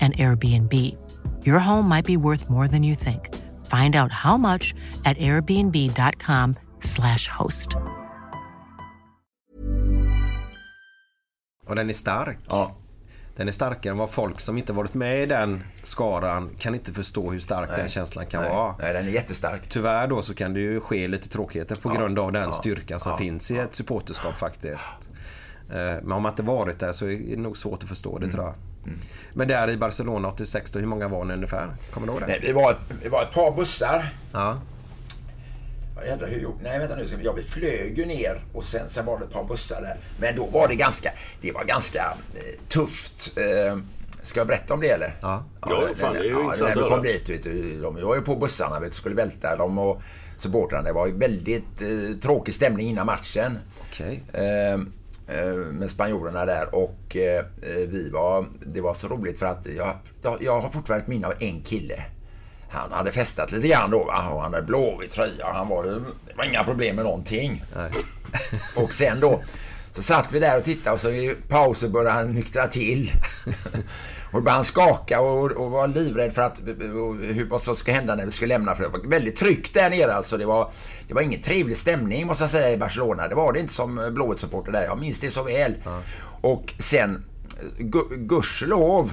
an Airbnb. Your home might be worth more than you think. Find out how much at airbnb.com/slash host. Och den är stark. Ja. Den är starkare än vad folk som inte varit med i den skaran kan inte förstå hur stark den känslan kan Nej, vara. nej, den är jättestark. Tyvärr då så kan det ju ske lite tråkigheter på grund av den styrkan som finns i ett supporterskap faktiskt. Eh, Men om man inte varit där så är det nog svårt att förstå Mm. det tror jag. Men där i Barcelona 86 då, hur många var ni ungefär? Kommer du ihåg det? Nej, det, var ett, det var ett par bussar. Ja. Vad jävlar, hur Nej, vänta nu. Ja, vi flög ju ner och sen, sen var det ett par bussar där. Men då var det ganska, det var ganska eh, tufft. Eh, ska jag berätta om det eller? Ja. Ja, fan, det är ju ja, intressant När vi kom dit, vet du, de var ju på bussarna, vet du, skulle välta dem och supportrarna. Det var ju väldigt eh, tråkig stämning innan matchen. Okej. Eh, eh, med spanjorerna där och eh, vi var, det var så roligt för att jag, jag, har fortfarande ett minne av en kille. Han hade festat lite grann då va? och han hade blåvit tröja. Han var ju, det var inga problem med någonting. Och sen då Så satt vi där och tittade och så i pausen började han nyktra till. och då började han skaka och, och var livrädd för att, hur, vad som skulle hända när vi skulle lämna. För det var väldigt tryckt där nere alltså. Det var, det var ingen trevlig stämning måste jag säga i Barcelona. Det var det inte som Blåvitt-supporter där. Jag minns det så väl. Och sen, gu- gudskelov,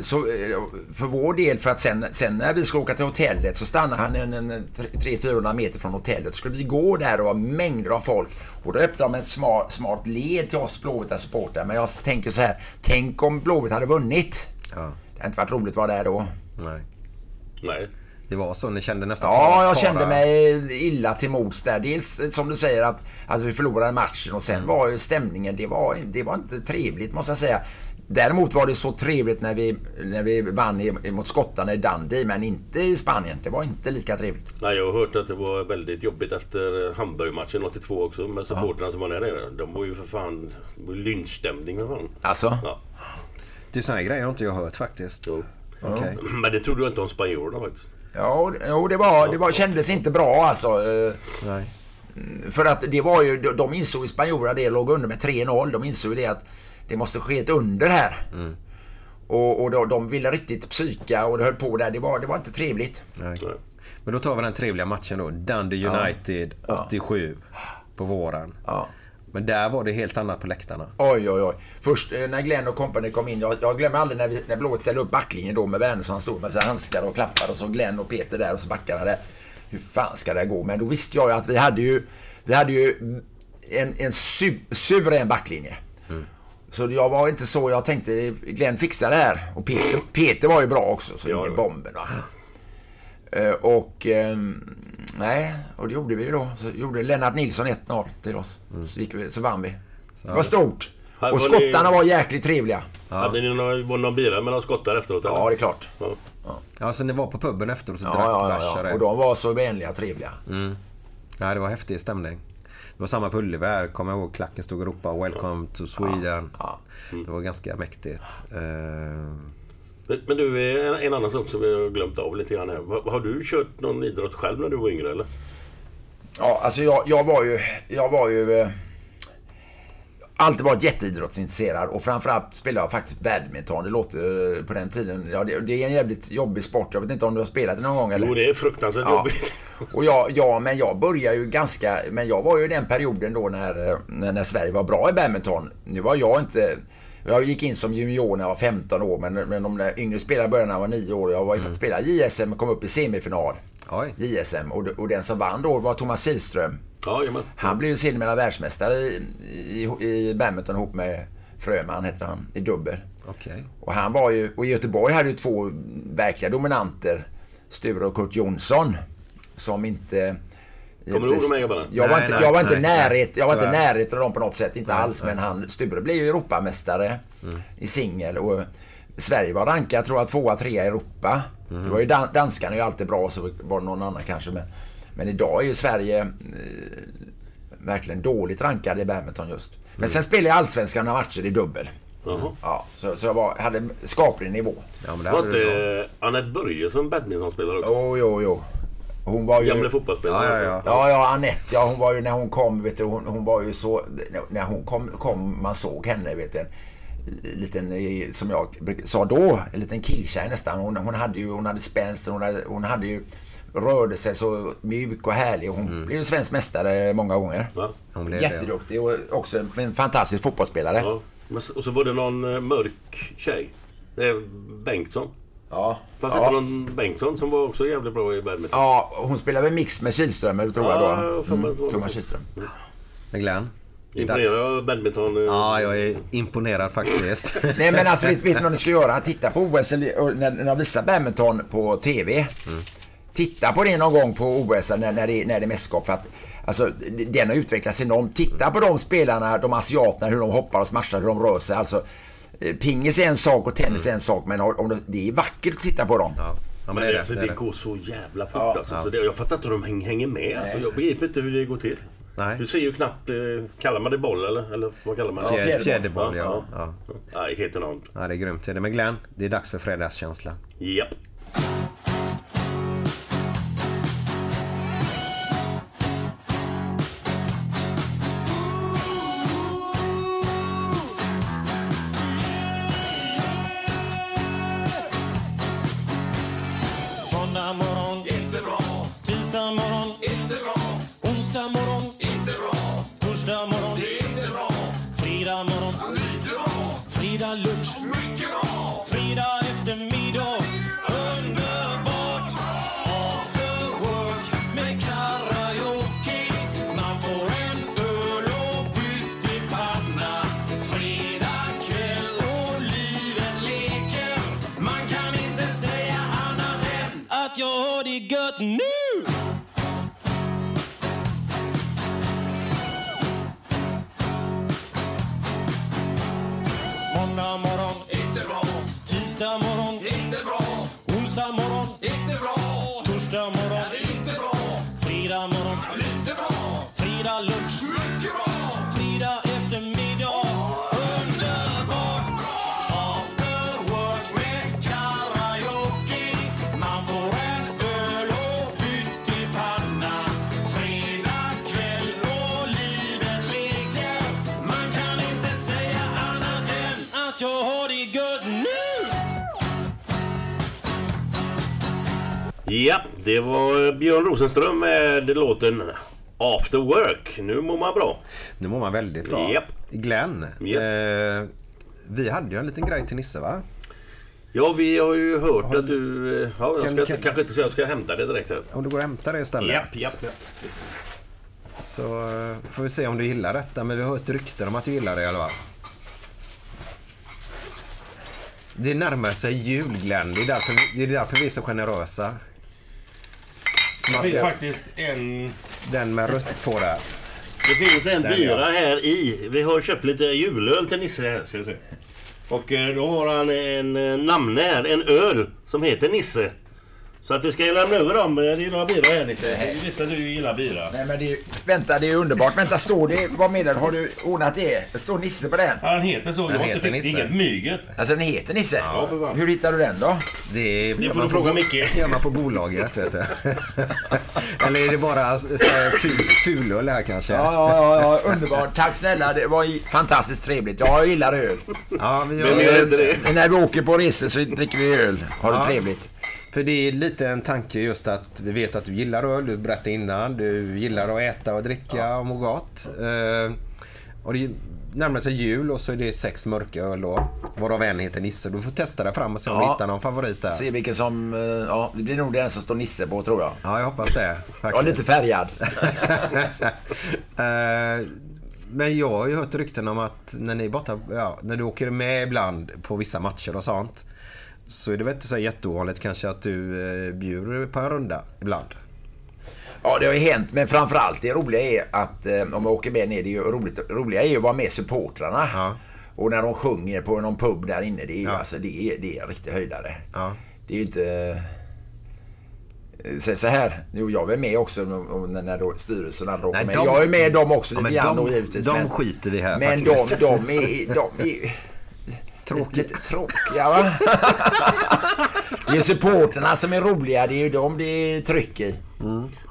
så, eh, för vår del, för att sen, sen när vi skulle åka till hotellet så stannade han en, en 300-400 meter från hotellet. Så skulle vi gå där och var mängder av folk. Och då öppnade de ett smart, smart led till oss Blåvita supportrar. Men jag tänker så här, tänk om Blåvitt hade vunnit. Ja. Det hade inte varit roligt att vara där då. Nej. Nej. Det var så, ni kände nästan Ja, jag fara- kände mig illa till mods där. Dels som du säger att, att vi förlorade matchen och sen var ju stämningen, det var, det var inte trevligt måste jag säga. Däremot var det så trevligt när vi, när vi vann i- mot skottarna i Dundee, men inte i Spanien. Det var inte lika trevligt. Nej, jag har hört att det var väldigt jobbigt efter Hamburgmatchen 82 också med supportrarna som var där nere. De var ju för fan... Det var lynchstämning för fan. Alltså? Ja. Du, såna här grejer har inte jag hört faktiskt. Jo. Okej. Men det trodde jag inte om spanjorerna faktiskt. Ja, jo, det, var, det var, kändes inte bra alltså. Nej. För att det var ju, de- de insåg spanjorerna det, låg under med 3-0. De insåg ju det att det måste ske ett under här. Och, och då, de ville riktigt psyka och det höll på där. Det var, det var inte trevligt. Nej. Men då tar vi den trevliga matchen då. Dundee United 87 på våren. Ja. Men där var det helt annat på läktarna. Oj, oj, oj. Först eh, när Glenn och company kom in. Jag, jag glömmer aldrig när, vi, när Blåvitt ställde upp backlinjen då med Wernersson. Stod med sina handskar och klappade och så Glenn och Peter där och så backarna där. Hur fan ska det gå? Men då visste jag ju att vi hade ju, vi hade ju en, en su, suverän backlinje. Så jag var inte så, jag tänkte Glenn fixar det här. Och Peter, Peter var ju bra också, så Ja, ja. bomben. Va? Eh, Och ehm, nej, och det gjorde vi ju då. Så gjorde Lennart Nilsson 1-0 till oss. Så, gick vi, så vann vi. det var stort. Och var ni- skottarna var jäkligt trevliga. Hade ni någon, var någon bira mellan skottar efteråt? eller? Ja, det är klart. Ja. Ja, så ni var på puben efteråt och Ja, drack ja, ja, och ja. Och de var så vänliga och trevliga. Ja, det var häftig stämning. Det var samma på Ullevi kommer jag ihåg. Klacken stod och ropade “Welcome to Sweden”. Ja. Det var ganska mäktigt. Eh, Men, men du, en, en annan sak som vi har glömt av lite grann här. Har, du kört någon idrott själv när du var yngre eller? Ja, alltså jag, jag var ju... Jag var ju... Eh, alltid varit jätteidrottsintresserad och framförallt spelade jag faktiskt badminton. Det låter eh, på den tiden... Ja, det, det är en jävligt jobbig sport. Jag vet inte om du har spelat det någon gång eller? Jo, det är fruktansvärt Ja. jobbigt. Och jag, ja, men jag började ju ganska... Men jag var ju i den perioden då när, eh, när, när Sverige var bra i badminton. Nu var jag inte... Jag gick in som junior när jag var 15 år, men, men de där yngre spelarna började när jag var 9 år. Jag var mm. spelade JSM och kom upp i semifinal. Oj. JSM. Och, och den som vann då var Thomas Kihlström. Ja, jajamän. Han blev ju sedermera världsmästare i, i, i badminton ihop med Fröman, heter han, i dubbel. Okej. Och han var ju, och i Göteborg hade ju två verkliga dominanter, Sture och Kurt Jonsson, som inte... Kommer du ihåg de här grabbarna? Jag var Nej, inte, nej, jag var inte nej, närhet, jag var inte närhet av dem på något sätt, inte alls. Men han, Sture blev ju Europamästare i singel och Sverige var rankad, tror jag, tvåa, trea i Europa. Det var ju dan, danskarna är ju alltid bra, så var det någon annan kanske. Men, men idag är ju Sverige eh, verkligen dåligt rankade i badminton just. Men sen spelade jag allsvenskan några matcher i dubbel. Jaha. Ja, så, så jag var, hade skaplig nivå. Ja, men det Var inte Anette Börje som badmintonspelare också? Jo, jo, jo. Hon var ju... Gamle fotbollsspelare. Ja, ja, ja. Ja, ja, Anette, ja, hon var ju när hon kom, vet du, hon, hon var ju så... När hon kom, kom, man såg henne, vet du, en liten, eh, som jag sa då, en liten killtjej nästan. Hon, hon hade ju, hon hade spänst, hon hade, hon hade ju, rörde sig så mjuk och härlig. Hon blev ju svensk mästare många gånger. Ja. Hon blev. Jätteduktig och också en fantastisk fotbollsspelare. Ja. Och så var det någon eh, mörk tjej. Bengtsson. Ja. Fanns ja. inte någon Bengtsson som var också jävligt bra i badminton? Ja, hon spelade väl mix med Kihlström, tror Ja, då. jag det var Thomas. Kihlström. Glenn? det är dags. Imponerad av badminton? eh, Ja, jag är imponerad faktiskt. Nej men alltså vet, vet ni vad ni ska göra? Titta på OS när, när de visar badminton på TV. Titta på det någon gång på OS när, när, det, när det är mästerskap. För att, alltså, den har utvecklats enormt. Titta på de spelarna, de asiaterna, hur de hoppar och smashar, hur de rör sig. Alltså, pingis är en sak och tennis är en sak. Men om de, det är vackert att titta på dem. Ja, ja men Men det är det, det. alltså, det, är det det. går så jävla fort Ja. alltså. Så det, jag fattar inte hur de häng, hänger med. Alltså, jag begriper inte hur det går till. Nej. Du ser ju knappt... Eh, kallar man det boll eller? Eller vad kallar man det? Fjär, fjäderboll. fjäderboll, ja. Ja. ja. Nej, helt enormt. Ja, det är grymt. Det det. Men Glenn, det är dags för fredagskänsla. Japp. Tisdag Ja, det var Björn Rosenström med låten After Work. Nu mår man bra. Nu mår man väldigt bra. Japp. Glenn, Yes. eh, vi hade ju en liten grej till Nisse va? Ja, vi har ju hört att du... eh, Ja, jag Kan- ska kan- kanske inte säga jag ska hämta det direkt här. Om du går och hämtar det istället. Japp, japp, japp. Så eh, får vi se om du gillar detta. Men vi har hört rykten om att du gillar det i alla fall. Det närmar sig jul Glenn. Det är därför, det är därför vi är så generösa. Det finns faktiskt en... den med rött på där. Det finns en Den, bira ja. här i. Vi har köpt lite julöl till Nisse här. Ska vi se. Och eh, då har han en eh, namne här. En öl som heter Nisse. Så att vi ska lämna över dem. Det är några bira här Nisse. Jag visste att du gillar bira. Nej men det är, vänta det är underbart. Vänta står det, vad menar du? Har du ordnat det? Det står Nisse på den. Ja, Han heter så. Den Jag heter fick Nisse. inget myget. Alltså den heter Nisse? Ja, för fan. Hur hittar du den då? Det, Det gör får man du fråga Micke. Det gör man på bolaget vet du. Eller är det bara ful, fulöl här kanske? Ja, ja, ja, ja, underbart. Tack snälla. Det var fantastiskt trevligt. Jag gillar öl. Ja, vi gör gör inte det? När vi åker på resor så dricker vi öl. Har det Ja. trevligt. För det är lite en tanke just att vi vet att du gillar öl, du berättade innan. Du gillar att äta och dricka och må gott. Eh, och det närmar sig jul och så är det sex mörka öl då. Varav en heter Nisse. Du får testa dig fram och se om du Ja. hittar någon favorit där. Se vilken som... eh, Ja, det blir nog den som står Nisse på tror jag. Ja, jag hoppas det. Jag är lite färgad. Eh, Men jag har ju hört rykten om att när ni borta, ja, när du åker med ibland på vissa matcher och sånt. Så är det väl inte så jätteovanligt kanske att du eh, bjuder på en runda ibland. Ja, det har ju hänt. Men framförallt det roliga är att eh, om jag åker med ner, det är ju roligt. roliga är ju att vara med supportrarna. Ja. Och när de sjunger på någon pub där inne, det är ju Ja. alltså, det är, det är en riktig höjdare. Ja. Det är ju inte... eh, Så, så här, jo, jag är med också när, då styrelsen andra åker med. Jag är med dem också Ja, lite men grann de- givetvis. de skiter vi här Men faktiskt. de, de är... De är Tråkigt. Lite tråkiga va? det är supporterna som är roliga. Det är ju dem det är tryck i.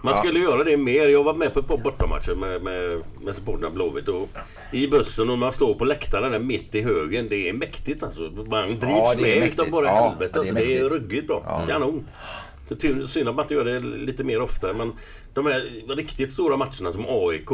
Man skulle göra det mer. Jag var med på ett par bortamatcher med, med, med supportrarna Blåvitt. Och I bussen och man står på läktaren där mitt i högen. Det är mäktigt alltså. Man drivs Ja, med mäktigt. utav bara Ja, helvete. det är Alltså. Det är ruggigt bra. Kanon. Så synd att man inte gör det lite mer ofta. Men de här riktigt stora matcherna som AIK.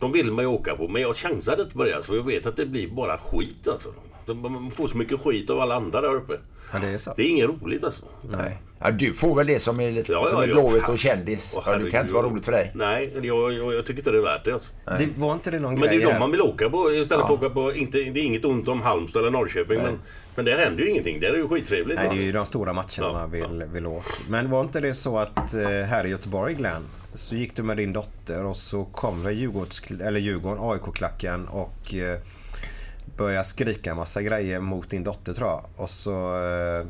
De vill man ju åka på. Men jag chansade inte på det. Alltså, för jag vet att det blir bara skit alltså. Man får så mycket skit av alla andra där uppe. Ja, det är så. Det är inget roligt alltså. Nej. Ja, du får väl det som är, lite, Ja, som är. Blåvitt och kändis. Åh, ja, det kan inte vara roligt för dig. Nej, jag, jag, jag tycker inte det är värt det. Alltså. Det var inte det någon Men det grej är de man vill åka på istället Ja. för att åka på... Inte, det är inget ont om Halmstad eller Norrköping men, men där händer ju ingenting. Där är det ju skittrevligt. Nej, va? det är ju de stora matcherna Ja, man vill, vill åt. Men var inte det så att eh, här i Göteborg, Glenn, så gick du med din dotter och så kommer Djurgårds, eller Djurgården, AIK-klacken och eh, börjar skrika massa grejer mot din dotter tror jag. Och så, eh,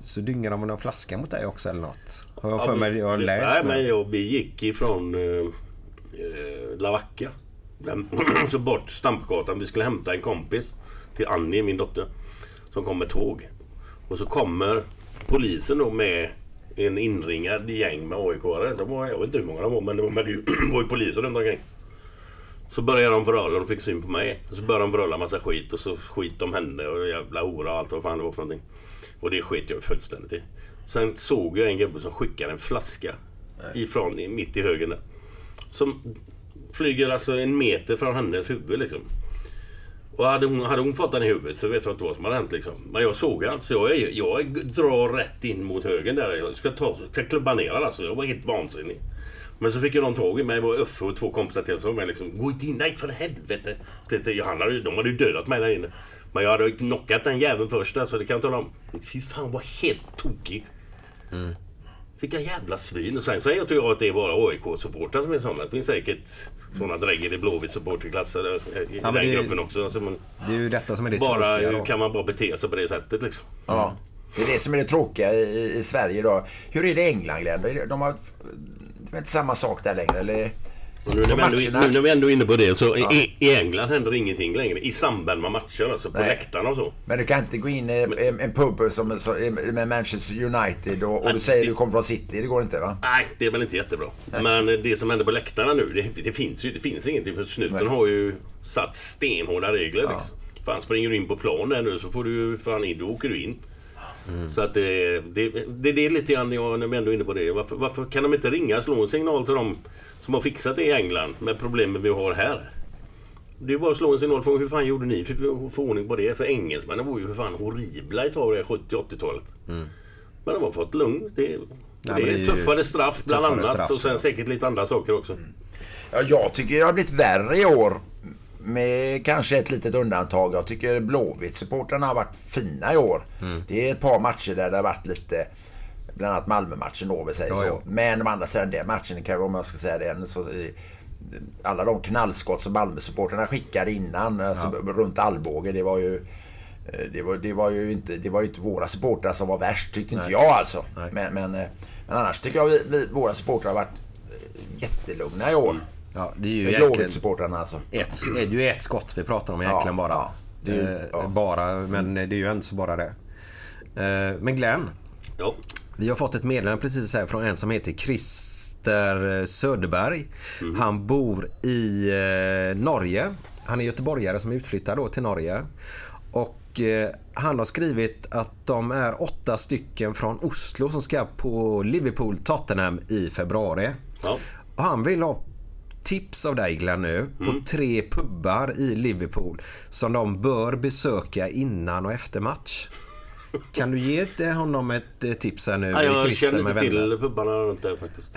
så dyngar de någon flaska mot dig också eller något. Har jag för mig, jag har läst Nej, men jag, vi gick ifrån eh, eh, Lavacka. Så bort Stampgatan. Vi skulle hämta en kompis till Annie, min dotter. Som kom med tåg. Och så kommer polisen då med en inringad gäng med AIK-are. De var, jag vet inte hur många de var men det var, men det var ju poliser runt omkring. Så började de vröla, de fick syn på mig. Och så började de vröla massa skit och så skit om henne och jävla hora och allt vad fan det var för någonting. Och det sket jag fullständigt i. Sen såg jag en gubbe som skickade en flaska ifrån i- mitt i högen där. Som flyger alltså en meter från hennes huvud liksom. Och hade hon, hade hon fått den i huvudet så vet jag inte vad som hade hänt liksom. Men jag såg han så jag, är, jag drar rätt in mot högen där. Jag ska, ta, ska klubba ner den alltså. Jag var helt vansinnig. Men så fick jag någon tag i mig. Var Uffe och två kompisar till som var med liksom. Gå inte in, nej för helvete. Jag, han hade, ju- de hade ju dödat mig där inne. Men jag hade ju knockat den jäveln först så det kan jag tala om. Fy fan vad helt tokig. Vilka jävla svin. Och sen säger inte jag att det är bara AIK-supportrar som är sådana. Det finns säkert sådana dränger i Blåvitt supporterklasser i i men den gruppen också. Alltså, Det är ju detta som är det bara tråkiga hur kan man bara bete sig på det sättet liksom. Ja. Det är det som är det tråkiga i, i Sverige idag. Hur är det i England, Glenn? De har... Det är inte samma sak där längre, eller? Och nu, när vi ändå, nu när vi ändå är inne på det så Ja. i, i England händer ingenting längre i samband med matcher. Alltså på Nej. läktarna och så. Men du kan inte gå in i en, en pub som, med Manchester United och, och du Nej, säger det- du kommer från City. Det går inte va? Nej, det är väl inte jättebra. Men det som händer på läktarna nu, det, det finns ju det finns ingenting. För snuten Nej. har ju satt stenhårda regler. Liksom. Fan, springer du in på plan där nu så får du fan in, då åker du in. Så att det, det, det, det är lite grann, jag, vi ändå är inne på det. Varför, varför kan de inte ringa och slå en signal till dem som har fixat det i England med problemen vi har här? Det är bara att slå en signal. Hur fan gjorde ni för att få ordning på det? För engelsmännen var ju för fan horribla ett tag, det 70-80-talet. Men de har fått lugn. Det, det det är är tuffare straff bland tuffare annat. straff, och sen ja. säkert lite andra saker också. Ja, jag tycker det har blivit värre i år. Med kanske ett litet undantag. Jag tycker Blåvitt-supportrarna har varit fina i år. Mm. Det är ett par matcher där det har varit lite... Bland annat Malmö-matchen då, vi säger Ja, så. ja. Men de andra sidan den matchen, kan jag, om jag ska säga det, så, alla de knallskott som Malmö-supportrarna skickade innan, alltså, runt Alvbåge, det var ju... eh, Det var, det, var ju inte, det var inte våra supportrar som var värst, tyckte inte jag alltså. Nej. Men, men, eh, men annars tycker jag vi, vi, våra supportrar har varit eh, jättelugna i år. Ja, det är ju Blåvitt-supportrarna alltså. ett, det är ju ett skott vi pratar om egentligen Ja, bara. ja. Det är ju- Eh, ja. Bara, men det är ju inte så bara det. Eh, Men Glenn, Ja. vi har fått ett meddelande precis här från en som heter Christer Söderberg. Han bor i eh, Norge. Han är göteborgare som är utflyttad då till Norge. Och eh, han har skrivit att de är åtta stycken från Oslo som ska på Liverpool Tottenham i februari. Ja. Och han vill ha tips av dig Glenn nu på Mm. tre pubbar i Liverpool som de bör besöka innan och efter match. Kan du ge det- honom ett eh, tips här nu? Ja, jag Christer känner inte till pubbarna runt där faktiskt.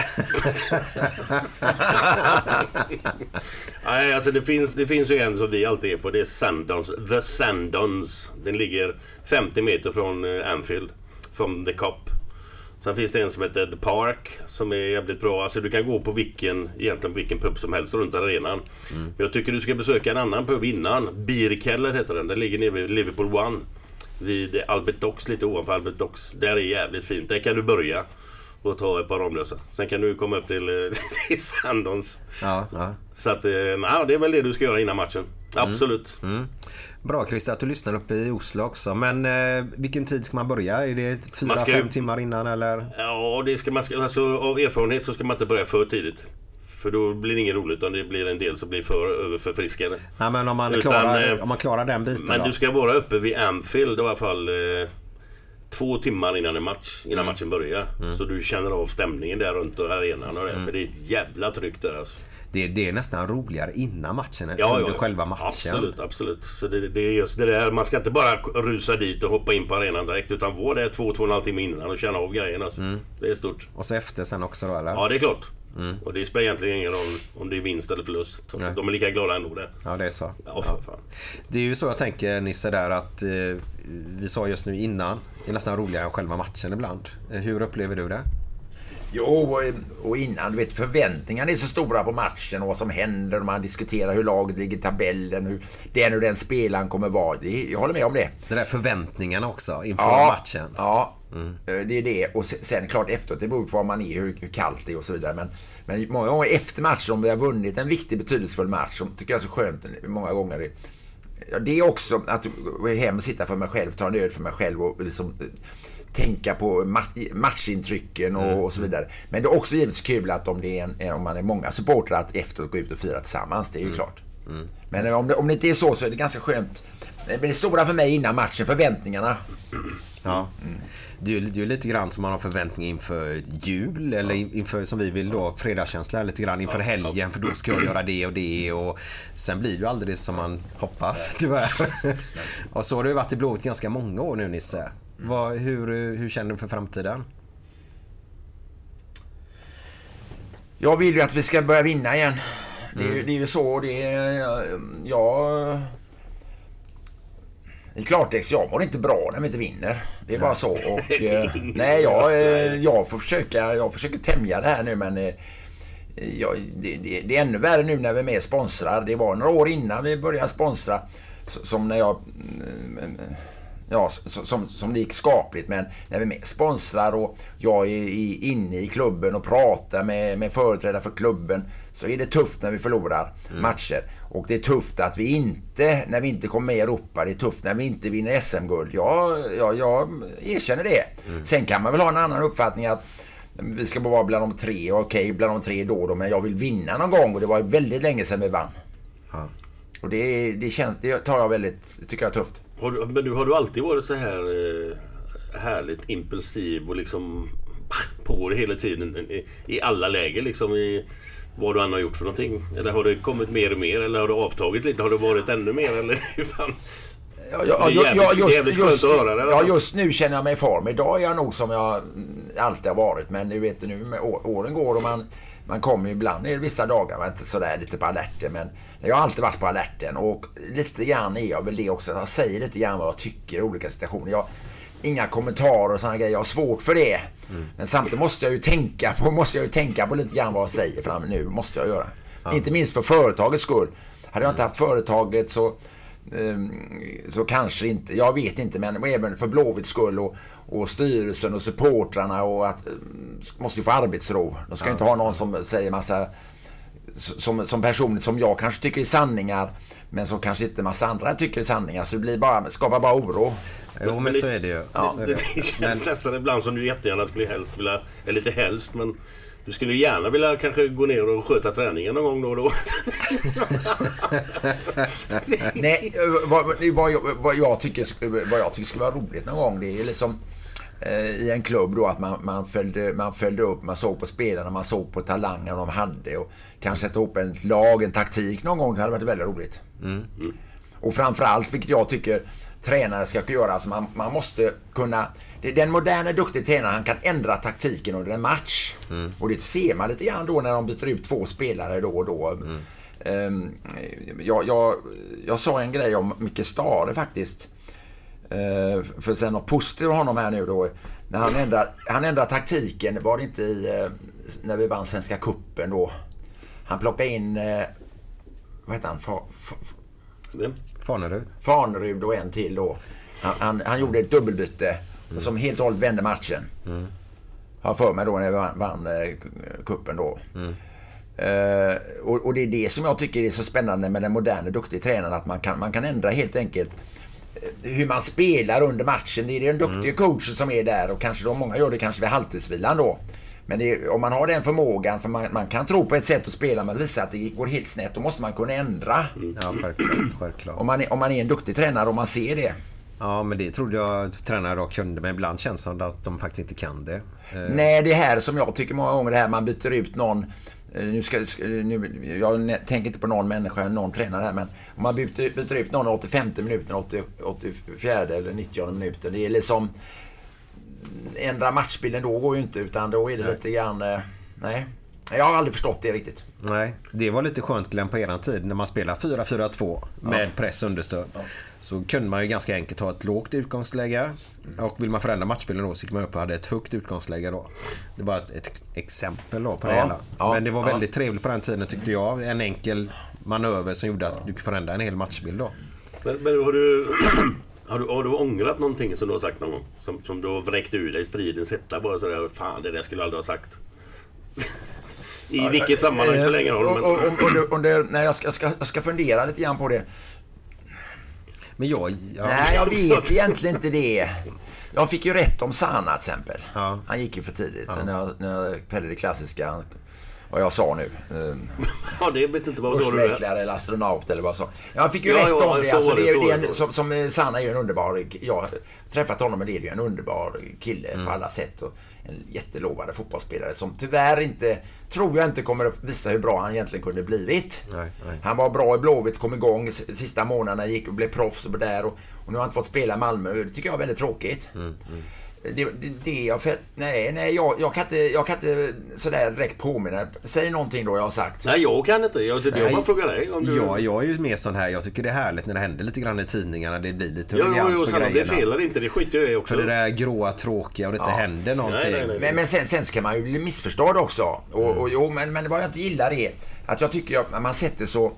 Nej, alltså det finns, det finns ju en som vi alltid är på. Det är Sandons. The Sandons. Den ligger 50 meter från eh, Anfield. Från The Cop. Sen finns det en som heter The Park. Som är jävligt bra. Alltså du kan gå på vilken, egentligen vilken pub som helst runt arenan. Men jag tycker du ska besöka en annan pub innan. Bierkeller heter den. Den ligger nere vid Liverpool One. Vid Albert Docks, lite ovanför Albert Docks. Där är jävligt fint. Där kan du börja. Och ta ett par Ramlösa. Sen kan du komma upp till, eh, till Sandons. Ja, ja. Så att, eh, nej, det är väl det du ska göra innan matchen. Absolut. Bra Christer att du lyssnar uppe i Oslo också. Men eh, vilken tid ska man börja? Är det Man ska 4-5 ju- timmar innan eller? Ja, det ska man, ska- alltså, av erfarenhet så ska man inte börja för tidigt. För då blir det inget roligt utan det blir en del som blir för överförfriskade. Nej, men om man, Utan, klarar, eh, om man klarar den biten Men då? du ska vara uppe vid Anfield i alla fall eh, två timmar innan en match. Innan Mm. matchen börjar. Så du känner av stämningen där runt arenan och det. Mm. För det är ett jävla tryck där alltså. Det, det är nästan roligare innan matchen än Ja, under ja, ja. själva matchen. Absolut, absolut. Så det, det är just det där. Man ska inte bara rusa dit och hoppa in på arenan direkt. Utan vara där två, två och en halv timme innan och känna av grejen. Alltså. Mm. Det är stort. Och så efter sen också då eller? Ja, det är klart. Och det spelar egentligen ingen roll om det är vinst eller förlust. Nej. De är lika glada ändå där. Ja, det är så. Ja, fan. Det är ju så jag tänker Nisse där att eh, vi sa just nu innan. Det är nästan roligare än själva matchen ibland. Eh, hur upplever du det? Jo, och, innan, du vet förväntningarna är så stora på matchen och vad som händer och man diskuterar hur laget ligger i tabellen, hur den och den spelaren kommer vara. Jag håller med om det. Det där förväntningarna också inför Ja, matchen. ja eh, det är det. Och se- sen klart efteråt, det beror på var man är, hur, hur kallt det är och så vidare. Men, men många gånger efter matchen, om vi har vunnit en viktig betydelsefull match, som tycker jag är så skönt många gånger. Det, ja, det är också att gå hem och sitta för mig själv, ta en öl för mig själv och liksom eh, tänka på match, matchintrycken och, och så vidare. Men det är också givetvis kul att om, det är en, om man är många supportrar att efteråt gå ut och fira tillsammans. Det är ju klart. Men om det, om det inte är så så är det ganska skönt. Men det stora för mig innan matchen, förväntningarna. Ja. Du, du är lite grann som man har förväntningar inför jul eller in- inför som vi vill då fredagskänsla lite grann inför helgen för då ska jag göra det och det och sen blir det ju aldrig som man hoppas tyvärr. och så har det ju varit i Blåvitt ganska många år nu Nisse. Vad, hur, hur känner du för framtiden? Jag vill ju att vi ska börja vinna igen. Det ju- det är ju så. Det är, jag... I klartext, jag mår inte bra när vi inte vinner. Det är bara så. Och, eh, nej, jag, eh, jag, får försöka, jag försöker tämja det här nu men eh, jag, det, det, det är ännu värre nu när vi är med sponsrar. Det var några år innan vi började sponsra som när jag mm, ja, som, som det gick skapligt. Men när vi och sponsrar och jag är inne i klubben och pratar med, med företrädare för klubben så är det tufft när vi förlorar matcher. Och det är tufft att vi inte, när vi inte kommer med i Europa, det är tufft när vi inte vinner SM-guld. Jag, jag, jag erkänner det. Sen kan man väl ha en annan uppfattning att vi ska bara vara bland de tre. Okej, bland de tre då, då men jag vill vinna någon gång och det var väldigt länge sedan vi vann. Ja. Och det, det, känns, det tar jag väldigt, det tycker jag är tufft. Har du, men du, har du alltid varit så här eh, härligt impulsiv och liksom på det hela tiden i, i alla läger liksom i vad du än har gjort för någonting? Eller har det kommit mer och mer eller har det avtagit lite? Har det varit ännu mer eller hur fan? Ja, Det ja, är ja, jävligt- ja, just, jävligt just, skönt att höra det. ja, just nu känner jag mig i form. Idag är jag nog som jag alltid har varit. Men du vet nu med åren går och man, man kommer ibland, är vissa dagar man är inte sådär lite på alerten. Men jag har alltid varit på alerten och lite grann är jag väl det också. Jag säger lite grann vad jag tycker i olika situationer. Jag, inga kommentarer och sådana grejer. Jag har svårt för det. Men samtidigt måste jag ju tänka på, måste jag ju tänka på lite grann vad jag säger fram nu. måste jag göra. Inte minst för företagets skull. Hade jag inte haft företaget så så kanske inte, jag vet inte, men även för Blåvitts skull och, och styrelsen och supportrarna och att ehm, måste ju få arbetsro. De ska ju inte ha någon som säger massa som, som personer som jag kanske tycker är sanningar men som kanske inte massa andra tycker är sanningar. Så det blir bara, skapar bara oro. Jo men så är det ju. Ja, är det, det. känns nästan ibland som du jättegärna skulle helst vilja, eller inte helst men du skulle gärna vilja kanske gå ner och sköta träningen någon gång då och då. Nej, vad, vad, jag, vad, jag tycker, vad jag tycker skulle vara roligt någon gång det är liksom eh, i en klubb då att man, man, följde, man följde upp, man såg på spelarna, man såg på talangerna de hade och kanske sätta ihop ett lag, en taktik någon gång. Det hade varit väldigt roligt. Och framförallt, vilket jag tycker tränare ska göra, alltså man, man måste kunna... Det, den moderna duktiga tränaren, han kan ändra taktiken under en match. Och det ser man lite grann då när de byter ut två spelare då och då. Ehm, jag, jag, jag sa en grej om Micke Stare faktiskt. Eh, för säga något positivt om honom här nu då. När han ändrar, han ändrar taktiken, var det inte i, eh, när vi vann Svenska Kuppen då. Han plockade in, eh, vad heter han, Fa, fa, Vem? Fanerud. Fanerud och en till då. Han, han, han gjorde ett dubbelbyte som helt och hållet vände matchen. Har jag för mig då när vi vann, vann eh, kuppen då. Eh, och, och det är det som jag tycker är så spännande med den moderna duktiga tränaren. Att man kan, man kan ändra helt enkelt eh, hur man spelar under matchen. Det är den duktiga coachen som är där och kanske då många gör det kanske vid halvtidsvilan då. Men är, om man har den förmågan, för man, man kan tro på ett sätt att spela men visa att det går helt snett, då måste man kunna ändra. Ja, självklart. självklart. Om man, är, om man är en duktig tränare och man ser det. Ja, men det trodde jag tränare då kunde. Men ibland känns det att de faktiskt inte kan det. Eh, Nej, det här som jag tycker många gånger det här man byter ut någon. eh, Nu ska, nu, jag tänker inte på någon människa, någon tränare här, men om man byter, byter ut någon i 85 minuten, 80, 84 eller 90 minuten. Det är liksom... Ändra matchbilden då går ju inte, utan då är det lite grann... eh, Nej. Jag har aldrig förstått det riktigt. Nej, det var lite skönt Glenn på eran tid när man spelar 4-4-2 med press understöd. Så kunde man ju ganska enkelt ha ett lågt utgångsläge. Och vill man förändra matchbilden då så gick man upp och hade ett högt utgångsläge då. Det var ett, ett exempel då på det Ja, hela. ja, Men det var ja. väldigt trevligt på den tiden tyckte jag. En enkel manöver som gjorde att du kunde förändra en hel matchbild då. Men, men har du... Har du, har du ångrat någonting som du har sagt någon gång? Som, som du har vräkt ur dig i stridens hetta bara sådär. Fan, det där skulle jag aldrig ha sagt. I vilket sammanhang spelar ingen roll. Och, Men, och, och, under, under, nej, jag, ska, jag, ska, jag ska fundera lite grann på det. Men jag... Ja, Nej, jag vet egentligen inte det. Jag fick ju rätt om Sana till exempel. Ja. Han gick ju för tidigt. Sen när jag, när jag det klassiska. Vad jag sa nu. Eh, Ja, det vet inte vad du. Bushmäklare eller astronaut eller vad så. Jag fick ju Ja, rätt ja, om det. så Alltså, det, det, det det, en, som, som eh, Sanna är ju en underbar... Jag har träffat honom och det är ju en underbar kille Mm. på alla sätt. Och en jättelovande fotbollsspelare som tyvärr inte, tror jag inte kommer att visa hur bra han egentligen kunde blivit. Nej, nej. Han var bra i Blåvitt, kom igång sista månaderna, gick och blev proffs och där. Och, och nu har han inte fått spela i Malmö. Det tycker jag är väldigt tråkigt. Mm, Det, det, det jag... För, nej, nej jag, jag, kan inte, jag kan inte sådär direkt påminna. Säg någonting då jag har sagt. Nej, jag kan inte. Jag, det, jag bara frågar dig. Om du... Ja, jag är ju mer sån här. Jag tycker det är härligt när det händer lite grann i tidningarna. Det blir lite Ja, ruljans på Sanna, det grejerna. felar inte. Det skiter jag i också. För det där gråa, tråkiga och det inte händer någonting. Nej, nej, nej. Men, men sen, sen ska man ju bli missförstådd också. Och, Mm. och, jo, men, men vad jag inte gillar är att jag tycker att man sätter så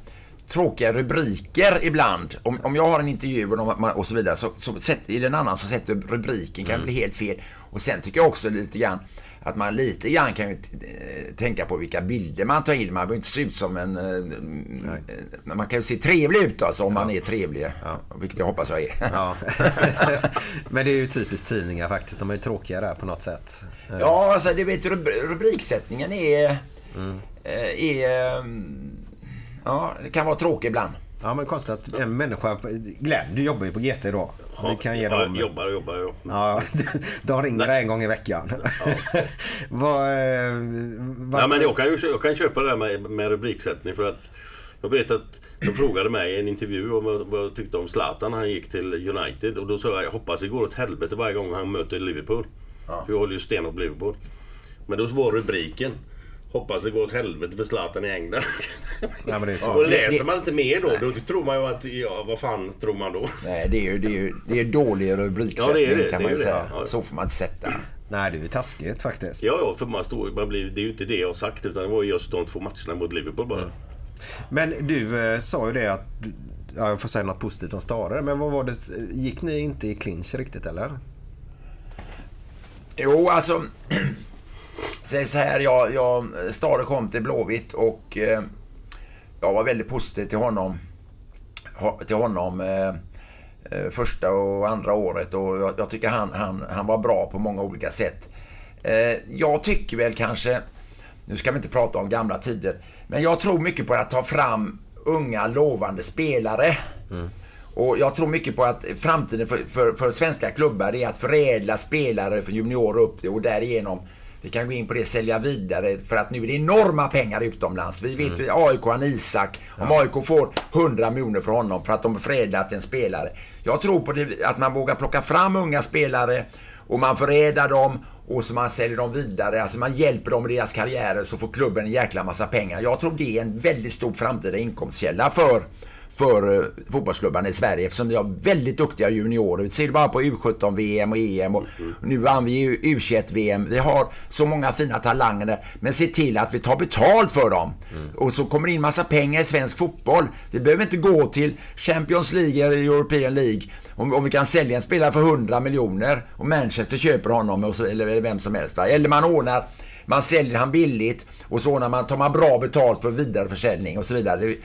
tråkiga rubriker ibland. Om, om jag har en intervju och, de, och så vidare så, så sätter, är det en annan som sätter rubriken kan Mm. bli helt fel. Och sen tycker jag också lite grann att man lite grann kan ju eh, tänka på vilka bilder man tar in. Man behöver inte se ut som en... eh, eh, Man kan ju se trevlig ut alltså om man är trevlig. Vilket jag hoppas jag är. Ja. Men det är ju typiskt tidningar faktiskt. De är ju tråkiga där på något sätt. Ja, alltså du vet rub- rubriksättningen är... Mm. är mm, ja, det kan vara tråkigt ibland. Ja men konstigt att en människa... Glenn, du jobbar ju på GT då. Du kan ge ja, dem... jobbar och jobbar. Ja. Ja, de ringer dig en gång i veckan. vad, eh, vad, Nej, men jag kan, ju, jag kan köpa det där med, med rubriksättning för att jag vet att de frågade mig i en intervju om vad jag tyckte om Zlatan när han gick till United och då sa jag jag hoppas det går åt helvete varje gång han möter Liverpool. För jag håller ju stenhårt på Liverpool. Men då var rubriken Hoppas det går åt helvete för Zlatan i England. Ja, men det är så. och läser man inte mer då, då tror man ju att, ja vad fan tror man då? Nej, det är ju, det är ju det är dålig rubriksättning Ja, det är det, kan man ju det. säga. Ja. Så får man inte sätta. Nej, det är ju taskigt faktiskt. Ja, ja, för man står, man blir, det är ju inte det jag har sagt utan det var ju just de två matcherna mot Liverpool bara. Men du eh, sa ju det att... du- Ja, jag får säga något positivt om Stare. Men vad var det? Gick ni inte i clinch riktigt eller? Jo, alltså... Säg så här, jag, jag, Stare kom till Blåvitt och eh, jag var väldigt positiv till honom. Till honom eh, eh, första och andra året och jag, jag tycker han, han, han var bra på många olika sätt. Eh, jag tycker väl kanske, nu ska vi inte prata om gamla tider, men jag tror mycket på att ta fram unga lovande spelare. Och jag tror mycket på att framtiden för, för, för svenska klubbar är att förädla spelare för juniorer upp det och därigenom vi kan gå in på det, sälja vidare för att nu är det enorma pengar utomlands. Vi vet ju AIK har en Isak. Om AIK får 100 miljoner för honom för att de förädlat en spelare. Jag tror på det, att man vågar plocka fram unga spelare och man förädlar dem och så man säljer dem vidare. Alltså man hjälper dem i deras karriärer så får klubben en jäkla massa pengar. Jag tror det är en väldigt stor framtida inkomstkälla för för eh, fotbollsklubbarna i Sverige eftersom vi har väldigt duktiga juniorer. Vi ser bara på U17-VM och EM och nu vann vi ju U21-VM. Vi har så många fina talanger där. Men se till att vi tar betalt för dem. Och så kommer det in massa pengar i svensk fotboll. Vi behöver inte gå till Champions League eller European League om, om vi kan sälja en spelare för 100 miljoner och Manchester köper honom så, eller vem som helst. Va? Eller man ordnar man säljer han billigt och så ordnar man, tar man bra betalt för vidareförsäljning och så vidare.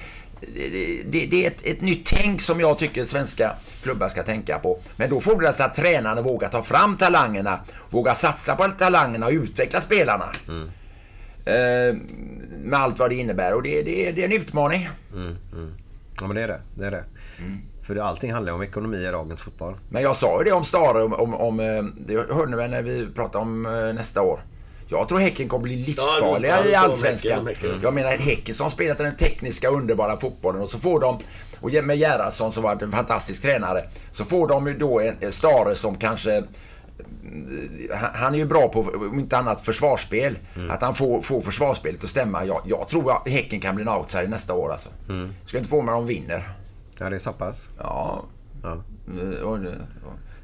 Det, det, det, är ett, ett nytt tänk som jag tycker svenska klubbar ska tänka på. Men då fordras att tränarna vågar ta fram talangerna, vågar satsa på talangerna och utveckla spelarna. Eh, med allt vad det innebär och det, det, det är en utmaning. Ja, men det är det. det, är det. För det- allting handlar om ekonomi i dagens fotboll. Men jag sa ju det om Stare, om, om, om, eh, det hörde ni väl när vi pratade om eh, nästa år. Jag tror Häcken kommer bli livsfarliga Ja, i Allsvenskan. Jag menar Häcken som spelat den tekniska underbara fotbollen och så får de, och med Gerhardsson som varit en fantastisk tränare, så får de ju då en Stare som kanske han- är ju bra på, om inte annat, försvarsspel. Att han får, får försvarsspelet att stämma. Jag, jag tror att Häcken kan bli en outsider nästa år alltså. Ska inte få mig om de vinner. Ja, det är så pass. Ja. Ja. Eh, och- och-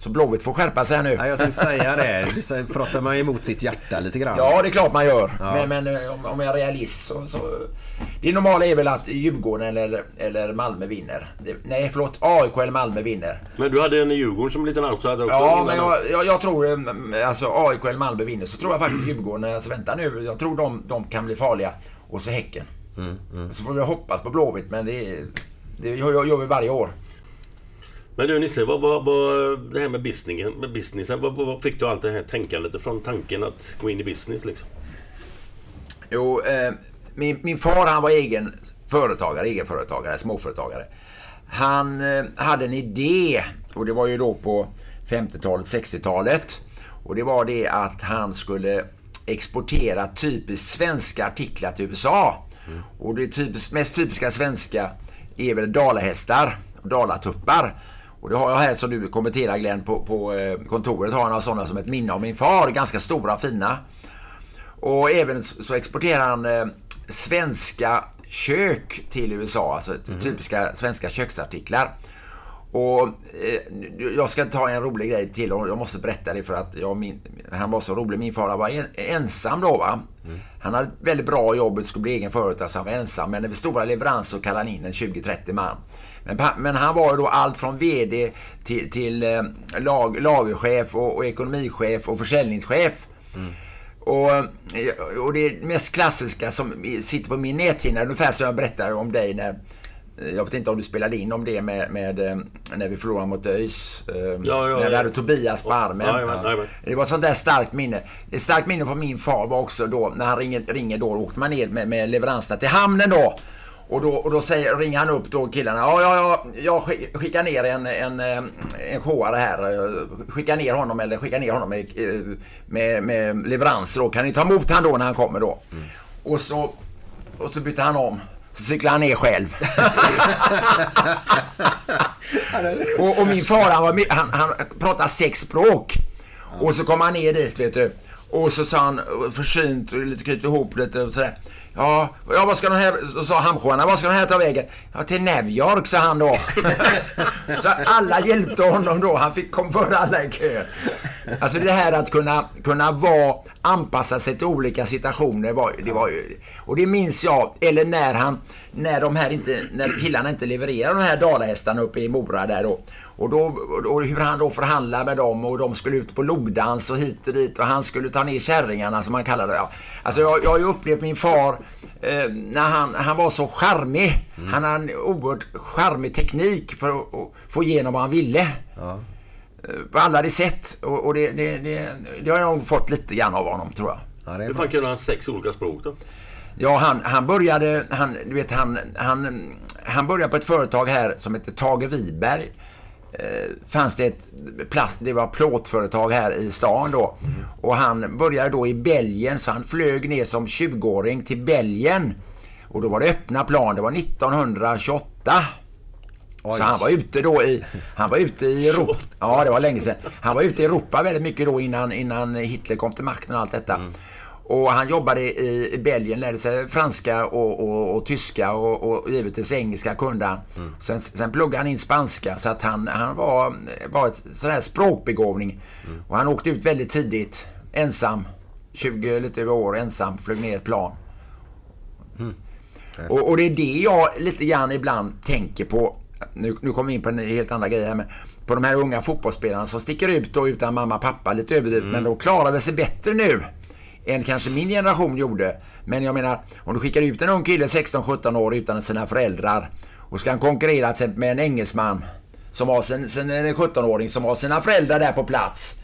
Så Blåvitt får skärpa sig här nu. Ja, jag tänkte säga det. Du pratar man emot sitt hjärta lite grann. Ja, det är klart man gör. Ja. Men, men eh, om, om jag är realist så, så... Det normala är väl att Djurgården eller, eller Malmö vinner. Det, nej, förlåt. AIK eller Malmö vinner. Men du hade en Djurgården som en liten outsider också? Ja, men jag, jag, jag tror eh, alltså AIK eller Malmö vinner. Så tror jag faktiskt Djurgården, alltså vänta nu, jag tror de, de kan bli farliga. Och så Häcken. Så får vi hoppas på Blåvitt, men det, är- det gör, gör vi varje år. Men du Nisse, vad, vad, vad, det här med businessen, med businessen vad, vad fick du allt det här tänkandet ifrån? Tanken att gå in i business liksom? Jo, eh, min, min far han var egen företagare, egenföretagare, småföretagare. Han eh, hade en idé och det var ju då på 50-talet, 60-talet. Och det var det att han skulle exportera typiskt svenska artiklar till USA. Och det typiskt, mest typiska svenska är väl dalahästar och dalatuppar. Och det har jag här som du kommenterar Glenn på, på eh, kontoret har några sådana som ett minne av min far. Ganska stora fina. Och även så exporterar han eh, svenska kök till USA. Alltså typiska svenska köksartiklar. Och eh, jag ska ta en rolig grej till och jag måste berätta det för att jag, min, han var så rolig. Min far var en, ensam då va. Han hade ett väldigt bra jobb skulle bli egen företagare så han var ensam. Men vid stora leveranser så kallade han in en 20-30 man. Men, men han var ju då allt från VD till, till eh, lag, lagerchef och, och ekonomichef och försäljningschef. Och, eh, och det mest klassiska som sitter på min näthinna, ungefär som jag berättade om dig när eh, jag vet inte om du spelade in om det med, med när vi förlorade mot ÖIS. Ja, ja, när vi ja. hade Tobias på armen. Det var ett sånt där starkt minne. Ett starkt minne från min far var också då när han ringer, ringer då, åkte man ner med, med leveranserna till hamnen då. Och då, och då säger, ringer han upp då killarna. Ja, ja, ja, jag skick- skickar ner en, en, eh, en showare här. Skickar ner honom eller skickar ner honom med, med, med leveranser då. Kan ni ta emot han då när han kommer då? Och så, och så bytte han om. Så cyklade han ner själv. och, och min far han, var, han, han pratar sex språk. Och så kom han ner dit vet du. Och så sa han försynt och lite krypt ihop lite och sådär. Ja, ja vad ska den här, sa hamnsjöarna, vad ska den här ta vägen? Ja, till New York sa han då. så alla hjälpte honom då, han fick kom före alla i kö. Alltså det här att kunna, kunna vara, anpassa sig till olika situationer, var, det var ju, och det minns jag, eller när han, när de här inte, när killarna inte levererade de här dalahästarna uppe i Mora där då. Och, då, och hur han då förhandlade med dem och de skulle ut på logdans och hit och dit och han skulle ta ner kärringarna som man kallar det. Ja. Alltså jag, jag har ju upplevt min far eh, när han, han var så charmig. Han hade en oerhört charmig teknik för att, att få igenom vad han ville. Eh, På alla de sätt. Och, och det, det, det, det har jag nog fått lite grann av honom tror jag. Ja, Hur fan kunde han sex olika språk då? Ja, han, han började, han, du vet, han, han, han började på ett företag här som heter Tage Wiberg. Eh, fanns det ett plast, det var plåtföretag här i stan då. Och han började då i Belgien, så han flög ner som 20-åring till Belgien. Och då var det öppna plan, det var 1928. Så han var ute då i, han var ute i Europa. Ja, det var länge sedan. Han var ute i Europa väldigt mycket då innan, innan Hitler kom till makten och allt detta. Och han jobbade i i Belgien, lärde sig franska och, och, och tyska och, och givetvis engelska kunde han. Sen, sen pluggade han in spanska så att han, han var, var ett sån här språkbegåvning. Och han åkte ut väldigt tidigt, ensam. 20 lite över år ensam, flög ner ett plan. Och, och det är det jag lite grann ibland tänker på. Nu, nu kommer vi in på en helt andra grejer här, men på de här unga fotbollsspelarna som sticker ut då utan mamma och pappa, lite överdrivet, men de klarar väl sig bättre nu än kanske min generation gjorde. Men jag menar, om du skickar ut en ung kille 16-17 år utan sina föräldrar och ska han konkurrera till exempel med en engelsman som har sin, sin en 17-åring som har sina föräldrar där på plats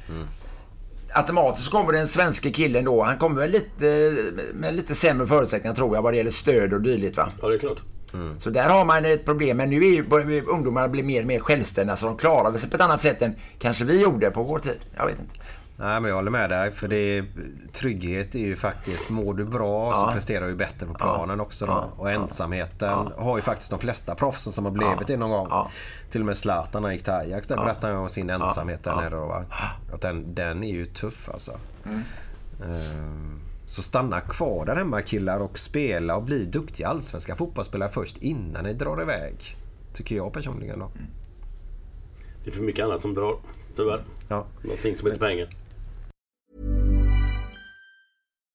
automatiskt så kommer den svenska killen då, han kommer väl lite med lite sämre förutsättningar tror jag vad det gäller stöd och dylikt va. Ja, det är klart. Så där har man ett problem. Men nu är ju, börjar ungdomarna bli mer och mer självständiga så de klarar sig på ett annat sätt än kanske vi gjorde på vår tid. Jag vet inte. Nej, men jag håller med dig. För det är, trygghet är ju faktiskt, mår du bra så Ja. presterar du bättre på planen också. Då. Ja. Och ensamheten har ju faktiskt de flesta proffsen som har blivit det någon gång. Ja. Till och med Zlatan när han gick till Ajax, där berättade han om sin ensamhet där nere. Då, va? Att den, den är ju tuff alltså. Mm. Ehm, Så stanna kvar där hemma killar och spela och bli duktiga allsvenska fotbollsspelare först innan ni drar iväg. Tycker jag personligen då. Det är för mycket annat som drar. Tyvärr. Ja. Någonting som heter pengar.